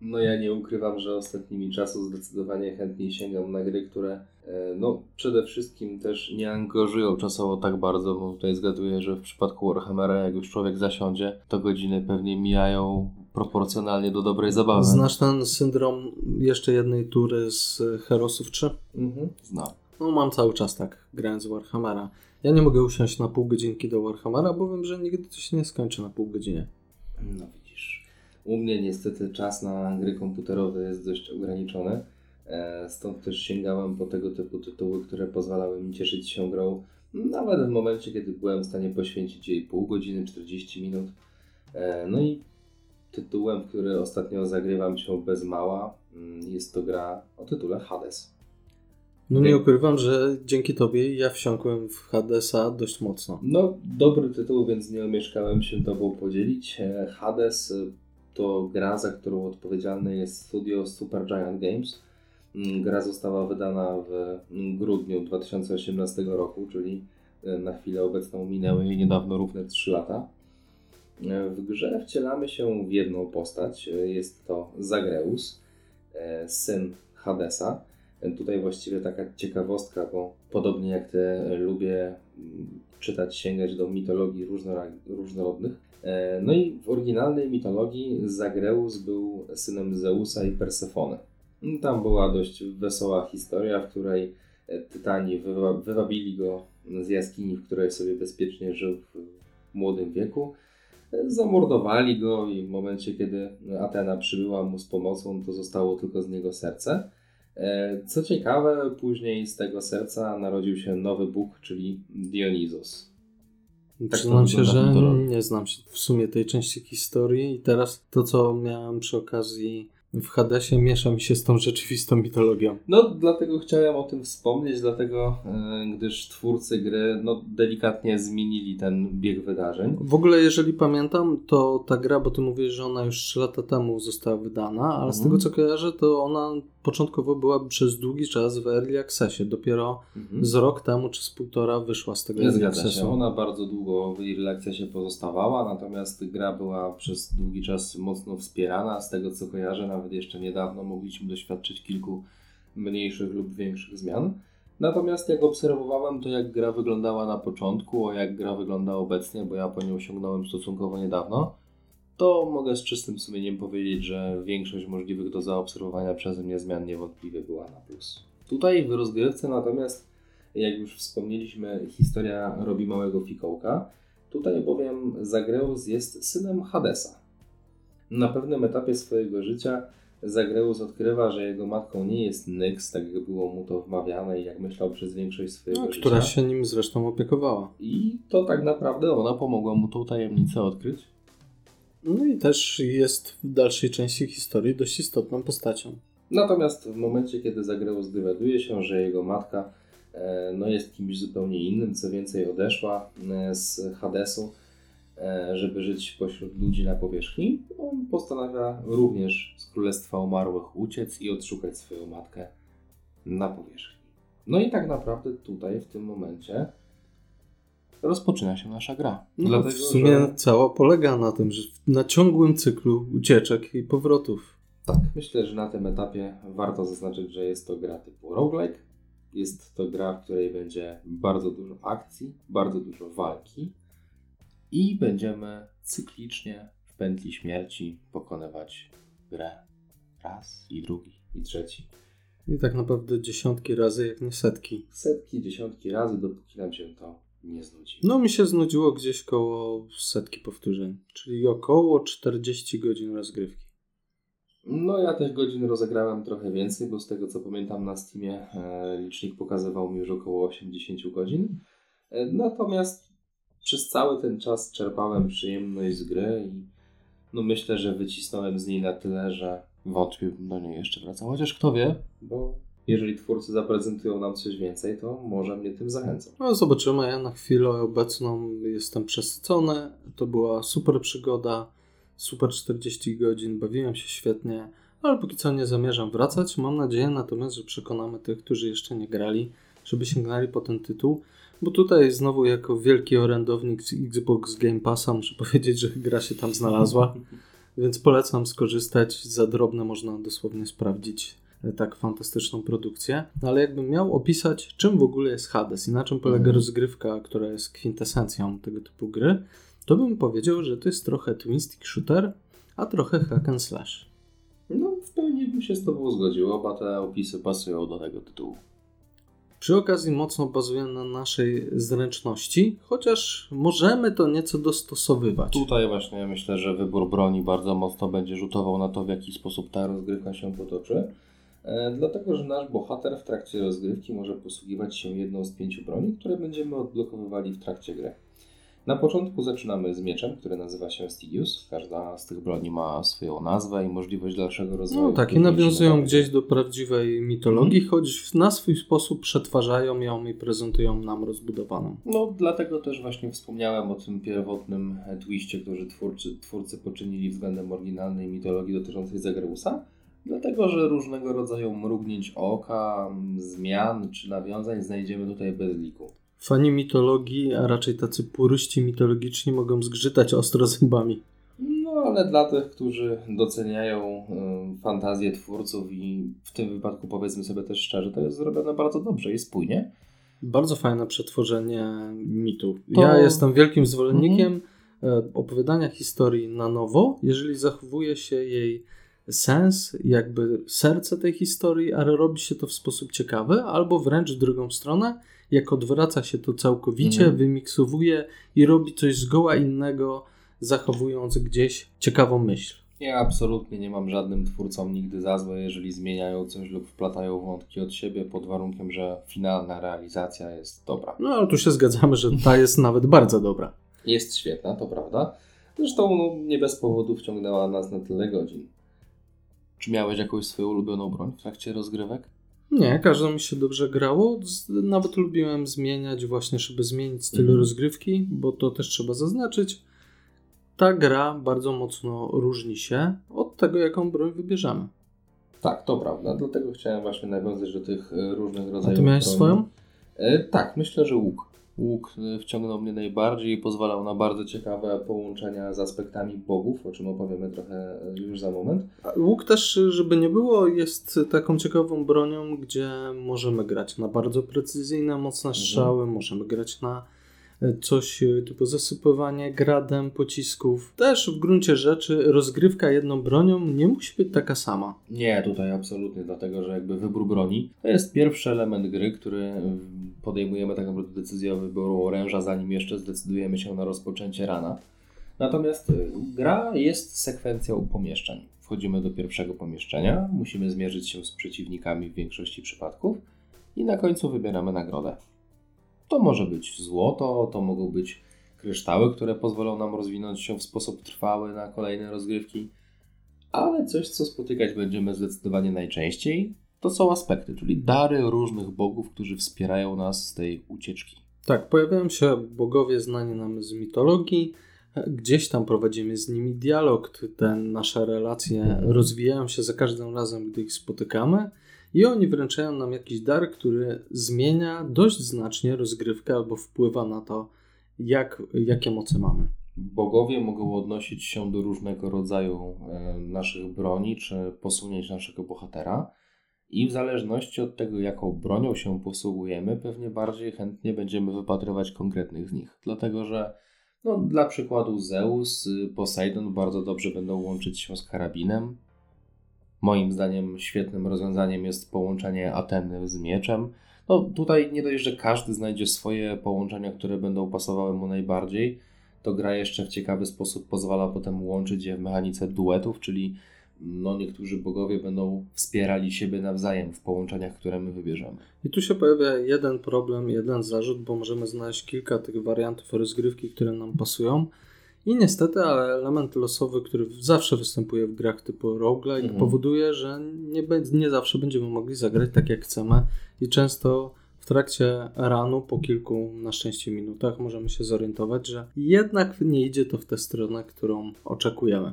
No ja nie ukrywam, że ostatnimi czasy zdecydowanie chętniej sięgam na gry, które e, no przede wszystkim też nie angażują czasowo tak bardzo, bo tutaj zgaduję, że w przypadku Warhammera jak już człowiek zasiądzie, to godziny pewnie mijają proporcjonalnie do dobrej zabawy. Znasz ten syndrom jeszcze jednej tury z Herosów 3? Mhm, znam. No mam cały czas tak, grając w Warhammera. Ja nie mogę usiąść na pół godzinki do Warhammera, bo wiem, że nigdy to się nie skończy na pół godzinie. No. U mnie niestety czas na gry komputerowe jest dość ograniczony. E, stąd też sięgałem po tego typu tytuły, które pozwalały mi cieszyć się grą nawet w momencie, kiedy byłem w stanie poświęcić jej pół godziny, 40 minut. E, no i tytułem, który ostatnio zagrywam się bez mała, mm, jest to gra o tytule Hades. No nie ukrywam, że dzięki tobie ja wsiąkłem w Hadesa dość mocno. No, dobry tytuł, więc nie omieszkałem się tobą podzielić. E, Hades to gra, za którą odpowiedzialny jest studio Supergiant Games. Mm, gra została wydana w grudniu 2018 roku, czyli e, na chwilę obecną minęły niedawno równe 3 lata. W grze wcielamy się w jedną postać. Jest to Zagreus, syn Hadesa Tutaj właściwie taka ciekawostka, bo podobnie jak te lubię mm, czytać, sięgać do mitologii różnorodnych. E, no i w oryginalnej mitologii Zagreus był synem Zeusa i Persefony. Tam była dość wesoła historia, w której e, Tytani wywabili go z jaskini, w której sobie bezpiecznie żył w młodym wieku. E, zamordowali go i w momencie, kiedy Atena przybyła mu z pomocą, to zostało tylko z niego serce. Co ciekawe, później z tego serca narodził się nowy bóg, czyli Dionisos. Tak Przyznam się, że nie znam się w sumie tej części historii i teraz to, co miałem przy okazji w Hadesie miesza mi się z tą rzeczywistą mitologią. No, dlatego chciałem o tym wspomnieć, dlatego, e, gdyż twórcy gry no, delikatnie zmienili ten bieg wydarzeń. W ogóle, jeżeli pamiętam, to ta gra, bo ty mówisz, że ona już 3 lata temu została wydana, ale z Mhm. tego co kojarzę, to ona początkowo była przez długi czas w Early Accessie. Dopiero Mhm. z rok temu czy z półtora wyszła z tego Nie Early zgadza się. Accessu. Ona bardzo długo w Early się pozostawała, natomiast gra była przez długi czas mocno wspierana. Z tego co kojarzę, nawet jeszcze niedawno mogliśmy doświadczyć kilku mniejszych lub większych zmian. Natomiast jak obserwowałem to, jak gra wyglądała na początku, a jak gra wygląda obecnie, bo ja po nią osiągnąłem stosunkowo niedawno, to mogę z czystym sumieniem powiedzieć, że większość możliwych do zaobserwowania przeze mnie zmian niewątpliwie była na plus. Tutaj w rozgrywce natomiast jak już wspomnieliśmy, historia robi małego fikołka. Tutaj bowiem Zagreus jest synem Hadesa. Na pewnym etapie swojego życia Zagreus odkrywa, że jego matką nie jest Nyx, tak jak było mu to wmawiane i jak myślał przez większość swojego No, życia. która się nim zresztą opiekowała. I to tak naprawdę ona pomogła mu tą tajemnicę odkryć. No i też jest w dalszej części historii dość istotną postacią. Natomiast w momencie, kiedy Zagreus dowiaduje się, że jego matka e, no, jest kimś zupełnie innym, co więcej odeszła e, z Hadesu, żeby żyć pośród ludzi na powierzchni, on postanawia również z Królestwa Umarłych uciec i odszukać swoją matkę na powierzchni. No i tak naprawdę tutaj, w tym momencie, rozpoczyna się nasza gra. No, Dlatego, w sumie że- cała polega na tym, że na ciągłym cyklu ucieczek i powrotów. Tak, myślę, że na tym etapie warto zaznaczyć, że jest to gra typu roguelike. Jest to gra, w której będzie bardzo dużo akcji, bardzo dużo walki i będziemy cyklicznie w pętli śmierci pokonywać grę raz i drugi i trzeci. I tak naprawdę dziesiątki razy, jak nie setki. Setki, dziesiątki razy, dopóki nam się to nie znudzi. No mi się znudziło gdzieś koło setki powtórzeń, czyli około 40 godzin rozgrywki. No ja tych godzin rozegrałem trochę więcej, bo z tego co pamiętam na Steamie e, licznik pokazywał mi już około 80 godzin. E, natomiast przez cały ten czas czerpałem przyjemność z gry i no myślę, że wycisnąłem z niej na tyle, że wątpię bym do niej jeszcze wracał. Chociaż kto wie, bo jeżeli twórcy zaprezentują nam coś więcej, to może mnie tym zachęcą. No zobaczymy, ja na chwilę obecną jestem przesycony. To była super przygoda, super 40 godzin, bawiłem się świetnie, ale póki co nie zamierzam wracać. Mam nadzieję natomiast, że przekonamy tych, którzy jeszcze nie grali, żeby sięgnęli po ten tytuł. Bo tutaj znowu jako wielki orędownik z Xbox Game Passa muszę powiedzieć, że gra się tam znalazła. Więc polecam skorzystać. Za drobne można dosłownie sprawdzić e, tak fantastyczną produkcję. No ale jakbym miał opisać, czym w ogóle jest Hades i na czym polega Mhm. rozgrywka, która jest kwintesencją tego typu gry, to bym powiedział, że to jest trochę twin stick shooter, a trochę hack and slash. No w pełni bym się z Tobą zgodził. Oba te opisy pasują do tego tytułu. Przy okazji mocno bazuje na naszej zręczności, chociaż możemy to nieco dostosowywać. Tutaj właśnie myślę, że wybór broni bardzo mocno będzie rzutował na to, w jaki sposób ta rozgrywka się potoczy. E, dlatego, że nasz bohater w trakcie rozgrywki może posługiwać się jedną z pięciu broni, które będziemy odblokowywali w trakcie gry. Na początku zaczynamy z mieczem, który nazywa się Stygius. Każda z tych broni ma swoją nazwę i możliwość dalszego rozwoju. No tak, i nawiązują gdzieś do prawdziwej mitologii, choć na swój sposób przetwarzają ją i prezentują nam rozbudowaną. No, dlatego też właśnie wspomniałem o tym pierwotnym twiście, który twórcy, twórcy poczynili względem oryginalnej mitologii dotyczącej Zagreusa. Dlatego, że różnego rodzaju mrugnięć oka, zmian czy nawiązań znajdziemy tutaj bez liku. Fani mitologii, a raczej tacy puryści mitologiczni mogą zgrzytać ostro zębami. No, ale dla tych, którzy doceniają y, fantazję twórców i w tym wypadku powiedzmy sobie też szczerze, to jest zrobione bardzo dobrze i spójnie. Bardzo fajne przetworzenie mitu. To- Ja jestem wielkim zwolennikiem e, opowiadania historii na nowo, jeżeli zachowuje się jej sens, jakby serce tej historii, ale robi się to w sposób ciekawy, albo wręcz w drugą stronę, jak odwraca się to całkowicie, Mhm. wymiksowuje i robi coś zgoła innego, zachowując gdzieś ciekawą myśl. Ja absolutnie nie mam żadnym twórcom nigdy za złe, jeżeli zmieniają coś lub wplatają wątki od siebie pod warunkiem, że finalna realizacja jest dobra. No ale tu się zgadzamy, że ta jest nawet bardzo dobra. Jest świetna, to prawda. Zresztą no, nie bez powodu wciągnęła nas na tyle godzin. Czy miałeś jakąś swoją ulubioną broń w trakcie rozgrywek? Nie, każdą mi się dobrze grało. Nawet lubiłem zmieniać właśnie, żeby zmienić styl Mhm. rozgrywki, bo to też trzeba zaznaczyć. Ta gra bardzo mocno różni się od tego, jaką broń wybierzemy. Tak, to prawda. Dlatego chciałem właśnie nawiązać do tych e, różnych A rodzajów ty miałeś broni. swoją? E, tak, myślę, że łuk. Łuk e, wciągnął mnie najbardziej i pozwalał na bardzo ciekawe połączenia z aspektami bogów, o czym opowiemy trochę e, już za moment. Łuk też, żeby nie było, jest taką ciekawą bronią, gdzie możemy grać na bardzo precyzyjne, mocne strzały, możemy grać na coś e, typu zasypywanie gradem pocisków. Też w gruncie rzeczy rozgrywka jedną bronią nie musi być taka sama. Nie, tutaj absolutnie, dlatego że jakby wybór broni to jest pierwszy element gry, który mm, podejmujemy tak naprawdę decyzję o wyboru oręża, zanim jeszcze zdecydujemy się na rozpoczęcie rana. Natomiast y, gra jest sekwencją pomieszczeń. Wchodzimy do pierwszego pomieszczenia, musimy zmierzyć się z przeciwnikami w większości przypadków i na końcu wybieramy nagrodę. To może być złoto, to mogą być kryształy, które pozwolą nam rozwinąć się w sposób trwały na kolejne rozgrywki. Ale coś, co spotykać będziemy zdecydowanie najczęściej, to są aspekty, czyli dary różnych bogów, którzy wspierają nas z tej ucieczki. Tak, pojawiają się bogowie znani nam z mitologii. Gdzieś tam prowadzimy z nimi dialog. Te nasze relacje rozwijają się za każdym razem, gdy ich spotykamy. I oni wręczają nam jakiś dar, który zmienia dość znacznie rozgrywkę albo wpływa na to, jak, jakie moce mamy. Bogowie mogą odnosić się do różnego rodzaju e, naszych broni, czy posunięć naszego bohatera. I w zależności od tego, jaką bronią się posługujemy, pewnie bardziej chętnie będziemy wypatrywać konkretnych z nich. Dlatego, że no, dla przykładu Zeus, y, Poseidon bardzo dobrze będą łączyć się z karabinem. Moim zdaniem świetnym rozwiązaniem jest połączenie Ateny z mieczem. No tutaj nie dość, że każdy znajdzie swoje połączenia, które będą pasowały mu najbardziej, to gra jeszcze w ciekawy sposób pozwala potem łączyć je w mechanice duetów, czyli no niektórzy bogowie będą wspierali siebie nawzajem w połączeniach, które my wybierzemy. I tu się pojawia jeden problem, jeden zarzut, bo możemy znaleźć kilka tych wariantów rozgrywki, które nam pasują. I niestety, ale element losowy, który zawsze występuje w grach typu roguelike, Mhm. powoduje, że nie, nie zawsze będziemy mogli zagrać tak jak chcemy. I często w trakcie ranu, po kilku na szczęście minutach, możemy się zorientować, że jednak nie idzie to w tę stronę, którą oczekujemy.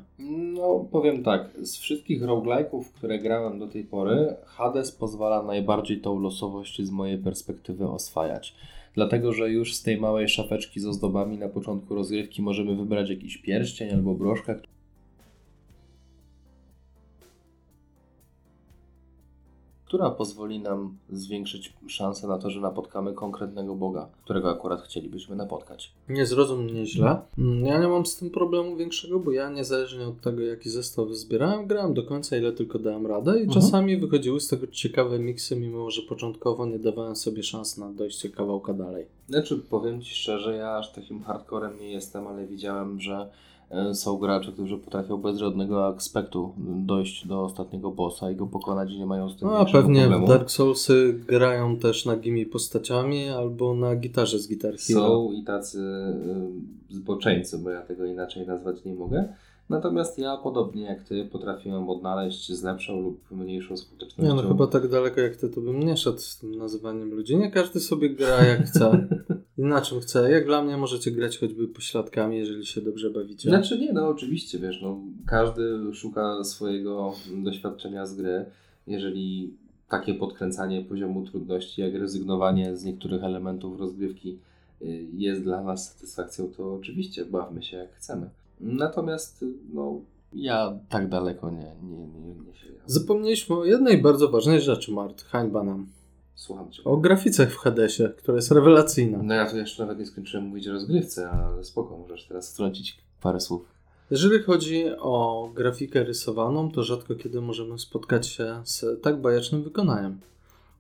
No, powiem tak, z wszystkich roguelike'ów, które grałem do tej pory, Hades pozwala najbardziej tą losowość z mojej perspektywy oswajać. Dlatego, że już z tej małej szafeczki z ozdobami na początku rozgrywki możemy wybrać jakiś pierścień albo broszkę, która pozwoli nam zwiększyć szanse na to, że napotkamy konkretnego Boga, którego akurat chcielibyśmy napotkać. Nie zrozum mnie źle. Mm, Ja nie mam z tym problemu większego, bo ja niezależnie od tego, jaki zestaw zbierałem, grałem do końca, ile tylko dałem radę i Mhm. czasami wychodziły z tego ciekawe miksy, mimo że początkowo nie dawałem sobie szans na dojście kawałka dalej. Znaczy, powiem Ci szczerze, ja aż takim hardcorem nie jestem, ale widziałem, że są gracze, którzy potrafią bez żadnego aspektu dojść do ostatniego bossa i go pokonać i nie mają z tym No, a pewnie problemu. w Dark Soulsy grają też nagimi postaciami albo na gitarze z Guitar Hero. Są i tacy y, zboczeńcy, bo ja tego inaczej nazwać nie mogę. Natomiast ja, podobnie jak Ty, potrafiłem odnaleźć z lepszą lub mniejszą skutecznością. Nie no, chyba tak daleko jak ty, to bym nie szedł z tym nazywaniem ludzi. Nie każdy sobie gra jak chce. I na czym chce. Jak dla mnie możecie grać choćby pośladkami, jeżeli się dobrze bawicie. Znaczy nie, no oczywiście, wiesz, no, każdy szuka swojego doświadczenia z gry. Jeżeli takie podkręcanie poziomu trudności, jak rezygnowanie z niektórych elementów rozgrywki y, jest dla nas satysfakcją, to oczywiście bawmy się jak chcemy. Natomiast no, ja tak daleko nie, nie, nie, nie się Zapomnieliśmy o jednej bardzo ważnej rzeczy, Mart. Hańba nam. Słucham Cię. O grafice w Hadesie, która jest rewelacyjna. No ja tu jeszcze nawet nie skończyłem mówić o rozgrywce, ale spoko, możesz teraz wtrącić parę słów. Jeżeli chodzi o grafikę rysowaną, to rzadko kiedy możemy spotkać się z tak bajecznym wykonaniem.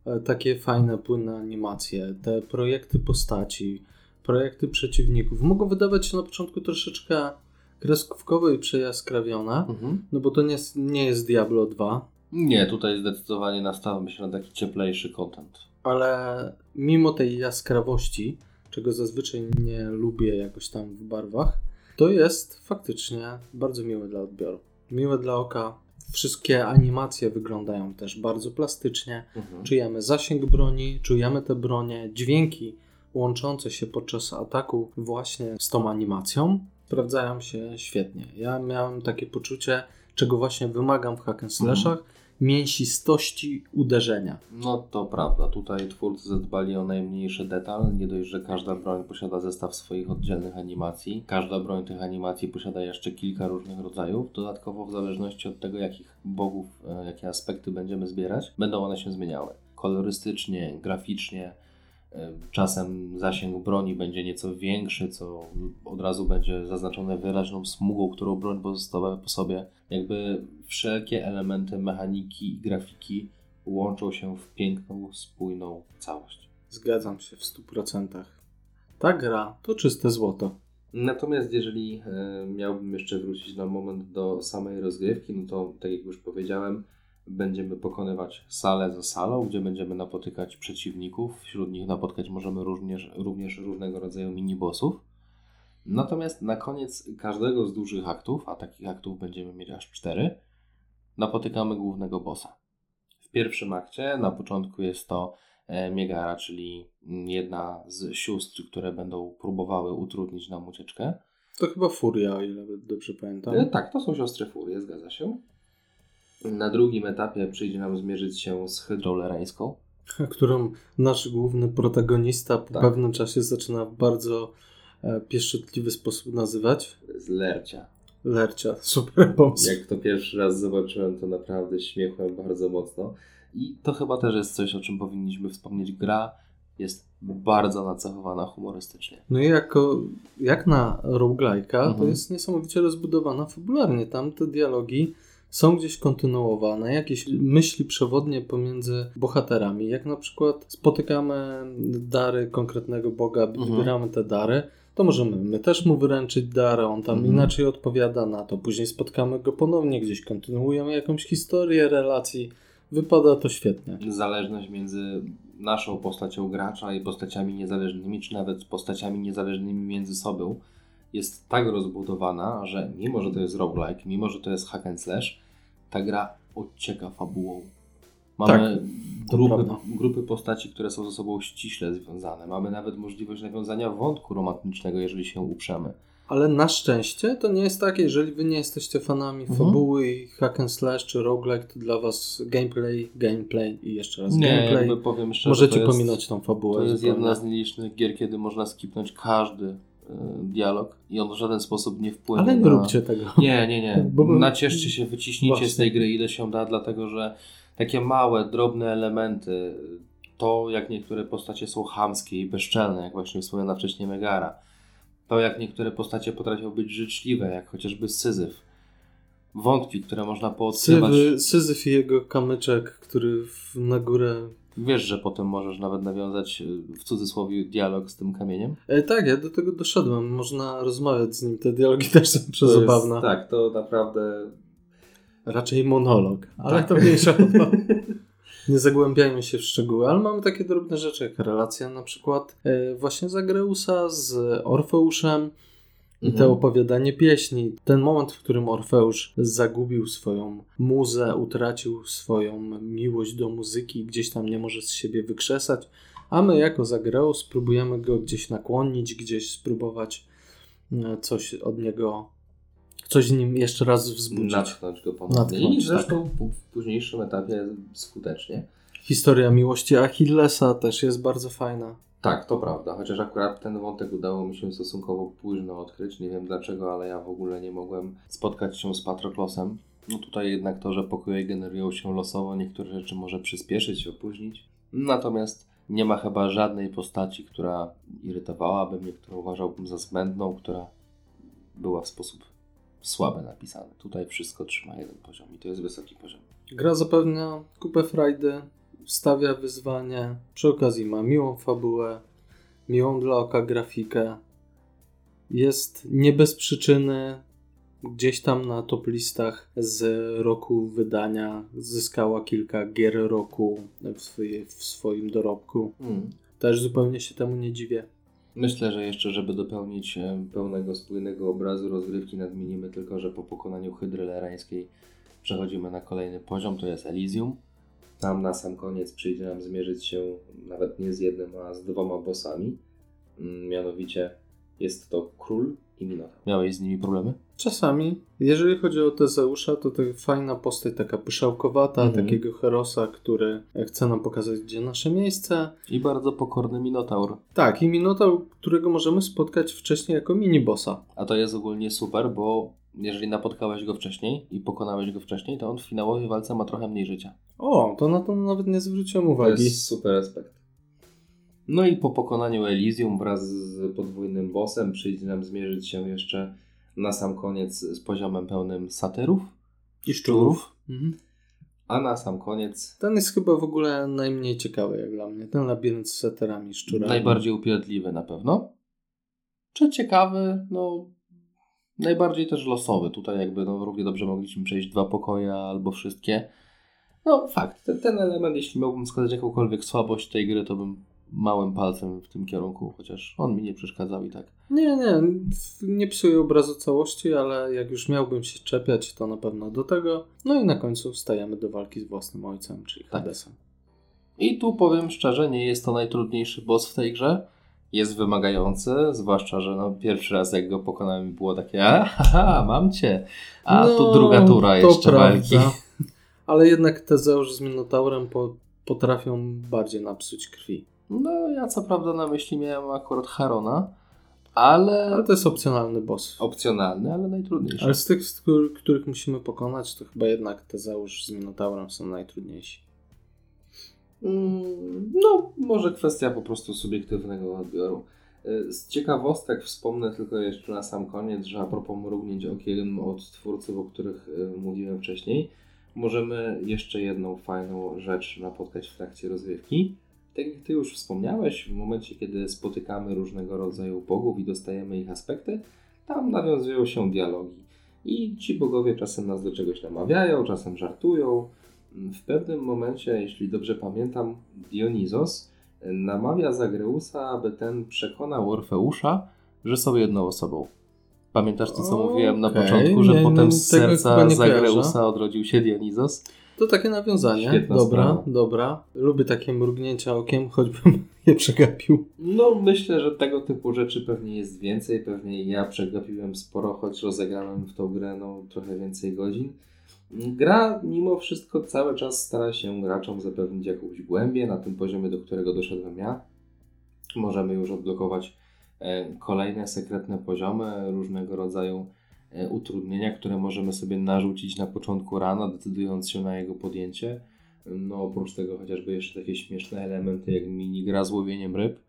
E, Takie fajne, płynne animacje, te projekty postaci, projekty przeciwników mogą wydawać się na początku troszeczkę kreskówkowe i przejaskrawione, no bo to nie jest, nie jest Diablo 2, Nie, tutaj zdecydowanie nastawiam się na taki cieplejszy content. ale mimo tej jaskrawości, czego zazwyczaj nie lubię jakoś tam w barwach, to jest faktycznie bardzo miłe dla odbioru. Miłe dla oka, Wszystkie animacje wyglądają też bardzo plastycznie. Mhm. Czujemy zasięg broni, czujemy te bronie, dźwięki łączące się podczas ataku właśnie z tą animacją sprawdzają się świetnie. Ja miałem takie poczucie, czego właśnie wymagam w hack and slashach, mięsistości uderzenia. No to prawda, tutaj twórcy zadbali o najmniejszy detal. Nie dość, że każda broń posiada zestaw swoich oddzielnych animacji. Każda broń tych animacji posiada jeszcze kilka różnych rodzajów. Dodatkowo, w zależności od tego, jakich bogów, e, jakie aspekty będziemy zbierać, będą one się zmieniały. Kolorystycznie, graficznie. E, Czasem zasięg broni będzie nieco większy, co od razu będzie zaznaczone wyraźną smugą, którą broń pozostawia po sobie. Jakby wszelkie elementy mechaniki i grafiki łączą się w piękną, spójną całość. Zgadzam się w 100%. Ta gra to czyste złoto. Natomiast jeżeli e, miałbym jeszcze wrócić na moment do samej rozgrywki, no to tak jak już powiedziałem, będziemy pokonywać salę za salą, gdzie będziemy napotykać przeciwników. Wśród nich napotkać możemy również, również różnego rodzaju minibossów. Natomiast na koniec każdego z dużych aktów, a takich aktów będziemy mieć aż cztery, napotykamy głównego bossa. W pierwszym akcie na początku jest to e, Megara, czyli jedna z sióstr, które będą próbowały utrudnić nam ucieczkę. To chyba Furia, o ile dobrze pamiętam. E, Tak, to są siostry Furie, zgadza się. Na drugim etapie przyjdzie nam zmierzyć się z Hydrą Lereńską. którą nasz główny protagonista po Tak. pewnym czasie zaczyna w bardzo e, pieszczotliwy sposób nazywać. z Lercia. Lercia, super pomysł. Jak to pierwszy raz zobaczyłem, to naprawdę śmiechłem bardzo mocno. I to chyba też jest coś, o czym powinniśmy wspomnieć. Gra jest bardzo nacechowana humorystycznie. No i jako, jak na roguelike'a, to Mhm. jest niesamowicie rozbudowana fabularnie. Tam te dialogi są gdzieś kontynuowane, jakieś myśli przewodnie pomiędzy bohaterami. Jak na przykład spotykamy dary konkretnego boga, Mhm. wybieramy te dary, to możemy my też mu wyręczyć dary, on tam Mhm. inaczej odpowiada na to. Później spotkamy go ponownie, gdzieś kontynuujemy jakąś historię relacji. Wypada to świetnie. Zależność między naszą postacią gracza i postaciami niezależnymi, czy nawet postaciami niezależnymi między sobą jest tak rozbudowana, że mimo, że to jest roguelike, mimo, że to jest hack and slash, ta gra odcieka fabułą. Mamy to grupy, grupy postaci, które są ze sobą ściśle związane. Mamy nawet możliwość nawiązania wątku romantycznego, jeżeli się uprzemy. Ale na szczęście to nie jest tak, jeżeli wy nie jesteście fanami Mhm. fabuły i hack and slash czy roguelike, to dla was gameplay, gameplay i jeszcze raz Nie, gameplay. jakby powiem szczerze, Możecie jest, pominąć tą fabułę. To jest zupełnie. jedna z nielicznych gier, kiedy można skipnąć każdy dialog i on w żaden sposób nie wpłynie Ale nie na... róbcie tego. Nie, nie, nie. Nacieszcie się, wyciśnijcie z Właśnie. tej gry ile się da, dlatego że takie małe, drobne elementy, to jak niektóre postacie są chamskie i bezczelne, jak właśnie wspomniana wcześniej Megara, to jak niektóre postacie potrafią być życzliwe, jak chociażby Syzyf, wątki, które można poodkrywać. Syzy, Syzyf i jego kamyczek, który w, na górę... Wiesz, że potem możesz nawet nawiązać y, w cudzysłowie dialog z tym kamieniem? E, tak, ja do tego doszedłem. Można rozmawiać z nim. Te dialogi też są To przezabawne. Tak, to naprawdę Raczej monolog. Ale Tak. to mniejsza. Nie zagłębiajmy się w szczegóły, ale mamy takie drobne rzeczy, jak relacja na przykład e, właśnie Zagreusa z Orfeuszem i Mhm. te opowiadanie pieśni. Ten moment, w którym Orfeusz zagubił swoją muzę, utracił swoją miłość do muzyki, gdzieś tam nie może z siebie wykrzesać, a my jako Zagreus spróbujemy go gdzieś nakłonić, gdzieś spróbować e, coś od niego, coś z nim jeszcze raz wzbudzić. natchnąć go ponownie. I zresztą w- w późniejszym etapie skutecznie. Historia miłości Achillesa też jest bardzo fajna. Tak, to prawda, chociaż akurat ten wątek udało mi się stosunkowo późno odkryć. Nie wiem dlaczego, ale ja w ogóle nie mogłem spotkać się z Patroklosem. No tutaj jednak to, że pokoje generują się losowo, niektóre rzeczy może przyspieszyć, opóźnić. Natomiast nie ma chyba żadnej postaci, która irytowałaby mnie, którą uważałbym za zbędną, która była w sposób słaby napisany. Tutaj wszystko trzyma jeden poziom i to jest wysoki poziom. Gra zapewnia kupę frajdy, stawia wyzwanie, przy okazji ma miłą fabułę, miłą dla oka grafikę. Jest nie bez przyczyny gdzieś tam na top listach z roku wydania. Zyskała kilka gier roku w, swoje, w swoim dorobku. Hmm. Też zupełnie się temu nie dziwię. Myślę, że jeszcze, żeby dopełnić e, pełnego, spójnego obrazu rozgrywki, nadmienimy tylko, że po pokonaniu Hydry Lerańskiej Przechodzimy na kolejny poziom, to jest Elysium. Tam na sam koniec przyjdzie nam zmierzyć się nawet nie z jednym, a z dwoma bossami. Mm, Mianowicie jest to Król i Minotaur. Miałeś z nimi problemy? Czasami, jeżeli chodzi o Tezeusza, to to fajna postać, taka pyszałkowata, Mhm. takiego herosa, który chce nam pokazać, gdzie nasze miejsce. I bardzo pokorny Minotaur. Tak, i Minotaur, którego możemy spotkać wcześniej jako mini-bossa. A to jest ogólnie super, bo jeżeli napotkałeś go wcześniej i pokonałeś go wcześniej, to on w finałowej walce ma trochę mniej życia. O, to na to nawet nie zwróciłem To uwagi. jest super aspekt. No i po pokonaniu Elysium wraz z podwójnym bossem przyjdzie nam zmierzyć się jeszcze na sam koniec z poziomem pełnym satyrów I szczurów. Mhm. A na sam koniec Ten jest chyba w ogóle najmniej ciekawy jak dla mnie. Ten labirynt z seterami i szczurami. najbardziej upierdliwy na pewno. Czy ciekawy? No najbardziej też losowy. Tutaj jakby no, równie dobrze mogliśmy przejść dwa pokoje albo wszystkie. No fakt, ten, ten element, jeśli miałbym wskazać jakąkolwiek słabość tej gry, to bym małym palcem w tym kierunku, chociaż on mi nie przeszkadzał i tak. Nie, nie, nie psuje obrazu całości, ale jak już miałbym się czepiać, to na pewno do tego. No i na końcu stajemy do walki z własnym ojcem, czyli Tak. Hadesem. I tu powiem szczerze, nie jest to najtrudniejszy boss w tej grze. Jest wymagający, zwłaszcza, że no, pierwszy raz jak go pokonałem było takie a, haha, mam cię. A tu No, druga tura jeszcze walki. prawda. Ale jednak Tezeusz z Minotaurem po, potrafią bardziej napsuć krwi. No ja co prawda na myśli miałem akurat Harona, ale Ale to jest opcjonalny boss. opcjonalny, ale najtrudniejszy. Ale z tych, z których, których musimy pokonać, to chyba jednak Tezeusz z Minotaurem są najtrudniejsi. No, może kwestia po prostu subiektywnego odbioru. Y, Z ciekawostek wspomnę tylko jeszcze na sam koniec, że a propos mrugnięć okiem od twórców, o których y, mówiłem wcześniej, możemy jeszcze jedną fajną rzecz napotkać w trakcie rozrywki. Tak jak Ty już wspomniałeś, w momencie kiedy spotykamy różnego rodzaju bogów i dostajemy ich aspekty, tam nawiązują się dialogi. I ci bogowie czasem nas do czegoś namawiają, czasem żartują, w pewnym momencie, jeśli dobrze pamiętam, Dionizos namawia Zagreusa, aby ten przekonał Orfeusza, że są jedną osobą. Pamiętasz to, co Okej, mówiłem na początku, że nie, potem z serca Zagreusa odrodził się Dionizos? To takie nawiązanie. Świetna dobra, sprawa. dobra. Lubię takie mrugnięcia okiem, choćbym je przegapił. No, myślę, że tego typu rzeczy pewnie jest więcej. Pewnie ja przegapiłem sporo, choć rozegrałem w tą grę no, trochę więcej godzin. Gra mimo wszystko cały czas stara się graczom zapewnić jakąś głębię na tym poziomie, do którego doszedłem ja. Możemy już odblokować e, kolejne sekretne poziomy, różnego rodzaju e, utrudnienia, które możemy sobie narzucić na początku rana, decydując się na jego podjęcie. No oprócz tego chociażby jeszcze takie śmieszne elementy jak minigra z łowieniem ryb.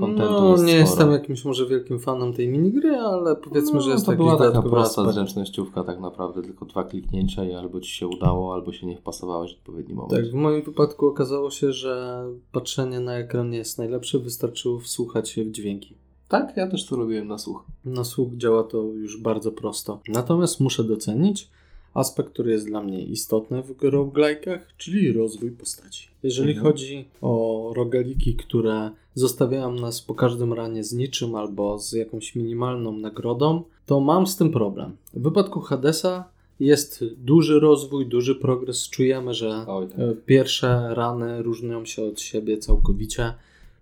Kontentu No, jest nie sporo. jestem jakimś może wielkim fanem tej minigry, ale powiedzmy, że jest No, to była taka prosta aspekt. zręcznościówka tak naprawdę, tylko dwa kliknięcia i albo Ci się udało, albo się nie wpasowałeś w odpowiedni moment. Tak, w moim wypadku okazało się, że patrzenie na ekran nie jest najlepsze, wystarczyło wsłuchać się w dźwięki. tak, ja też to robiłem na słuch. Na słuch działa to już bardzo prosto. Natomiast muszę docenić aspekt, który jest dla mnie istotny w roguelike'ach, czyli rozwój postaci. Jeżeli Mhm. chodzi o rogaliki, które zostawiają nas po każdym ranie z niczym albo z jakąś minimalną nagrodą, to mam z tym problem. W wypadku Hadesa jest duży rozwój, duży progres. Czujemy, że Oj, tak. E, Pierwsze rany różnią się od siebie całkowicie.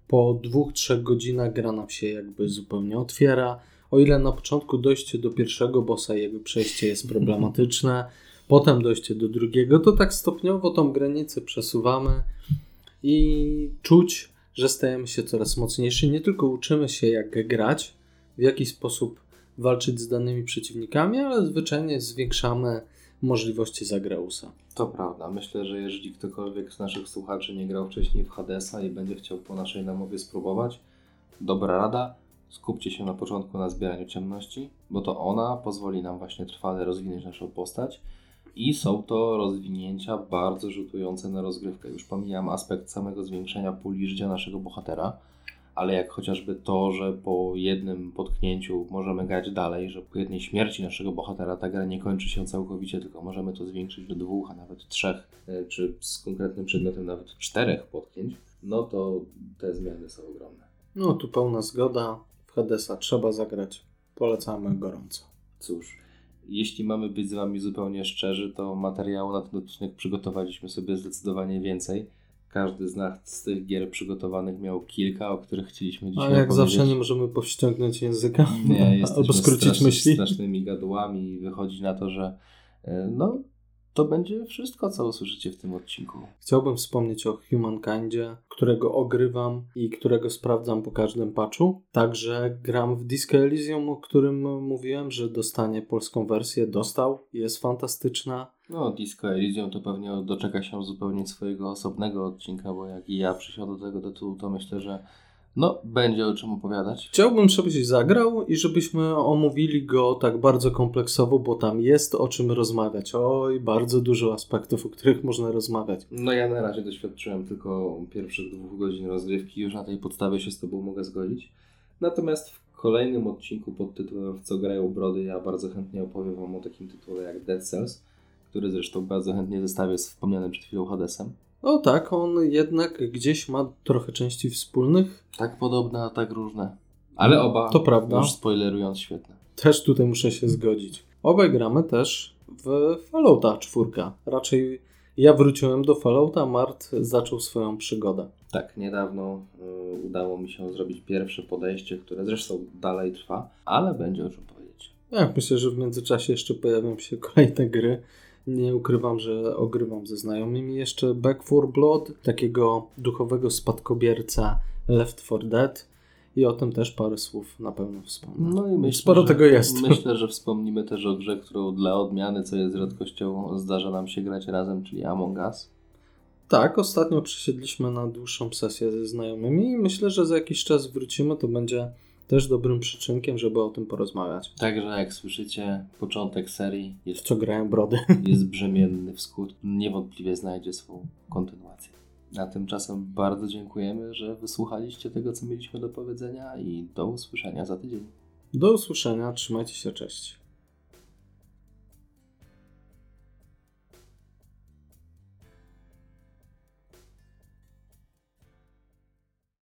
Po dwóch, trzech godzinach gra nam się jakby zupełnie otwiera. O ile na początku dojście do pierwszego bossa jego przejście jest problematyczne, potem dojście do drugiego, to tak stopniowo tą granicę przesuwamy i czuć, że stajemy się coraz mocniejsi. Nie tylko uczymy się jak grać, w jaki sposób walczyć z danymi przeciwnikami, ale zwyczajnie zwiększamy możliwości Zagreusa. To prawda. Myślę, że jeżeli ktokolwiek z naszych słuchaczy nie grał wcześniej w Hadesa i będzie chciał po naszej namowie spróbować, dobra rada, skupcie się na początku na zbieraniu ciemności, bo to ona pozwoli nam właśnie trwale rozwinąć naszą postać i są to rozwinięcia bardzo rzutujące na rozgrywkę. Już pomijam aspekt samego zwiększenia puli życia naszego bohatera, ale jak chociażby to, że po jednym potknięciu możemy grać dalej, że po jednej śmierci naszego bohatera ta gra nie kończy się całkowicie, tylko możemy to zwiększyć do dwóch, a nawet trzech, e, czy z konkretnym przedmiotem nawet czterech potknięć, no to te zmiany są ogromne. No, tu pełna zgoda. Hadesa trzeba zagrać. Polecamy gorąco. Cóż, Jeśli mamy być z Wami zupełnie szczerzy, to materiału na ten odcinek przygotowaliśmy sobie zdecydowanie więcej. Każdy z nas z tych gier przygotowanych miał kilka, o których chcieliśmy A dzisiaj jak opowiedzieć. zawsze nie możemy powściągnąć języka Nie, albo skrócić straszny- myśli. strasznymi gadułami i wychodzi na to, że e, no, to będzie wszystko, co usłyszycie w tym odcinku. Chciałbym wspomnieć o Humankindzie, którego ogrywam i którego sprawdzam po każdym patchu. Także gram w Disco Elysium, o którym mówiłem, że dostanie polską wersję. Dostał, jest fantastyczna. No, Disco Elysium to pewnie doczeka się zupełnie swojego osobnego odcinka, bo jak i ja przysiądę do tego tytułu, to myślę, że no, będzie o czym opowiadać. Chciałbym, żebyś zagrał i żebyśmy omówili go tak bardzo kompleksowo, bo tam jest o czym rozmawiać. Oj, bardzo dużo aspektów, o których można rozmawiać. No ja na razie doświadczyłem tylko pierwszych dwóch godzin rozgrywki, już na tej podstawie się z Tobą mogę zgodzić. Natomiast w kolejnym odcinku pod tytułem W co grają brody ja bardzo chętnie opowiem Wam o takim tytule jak Dead Cells, który zresztą bardzo chętnie zestawię z wspomnianym przed chwilą Hadesem. O tak, on jednak gdzieś ma trochę części wspólnych. Tak podobne, a tak różne. Ale oba, To prawda. już spoilerując, świetne. Też tutaj muszę się zgodzić. Obaj gramy też w Fallouta 4. Raczej ja wróciłem do Fallouta, Mart zaczął swoją przygodę. Tak, niedawno y, udało mi się zrobić pierwsze podejście, które zresztą dalej trwa, ale będzie o czym powiedzieć. Ja myślę, że w międzyczasie jeszcze pojawią się kolejne gry. Nie ukrywam, że ogrywam ze znajomymi jeszcze Back 4 Blood, takiego duchowego spadkobierca Left 4 Dead i o tym też parę słów na pewno wspomnę. No i myślę, Sporo że, tego jest. Myślę, że wspomnimy też o grze, którą dla odmiany, co jest rzadkością, zdarza nam się grać razem, czyli Among Us. Tak, ostatnio przesiedliśmy na dłuższą sesję ze znajomymi i myślę, że za jakiś czas wrócimy, to będzie też dobrym przyczynkiem, żeby o tym porozmawiać. Także jak słyszycie, początek serii W jest, co grają brody. jest brzemienny w skut. Niewątpliwie znajdzie swą kontynuację. A tymczasem bardzo dziękujemy, że wysłuchaliście tego, co mieliśmy do powiedzenia i do usłyszenia za tydzień. Do usłyszenia, trzymajcie się, cześć.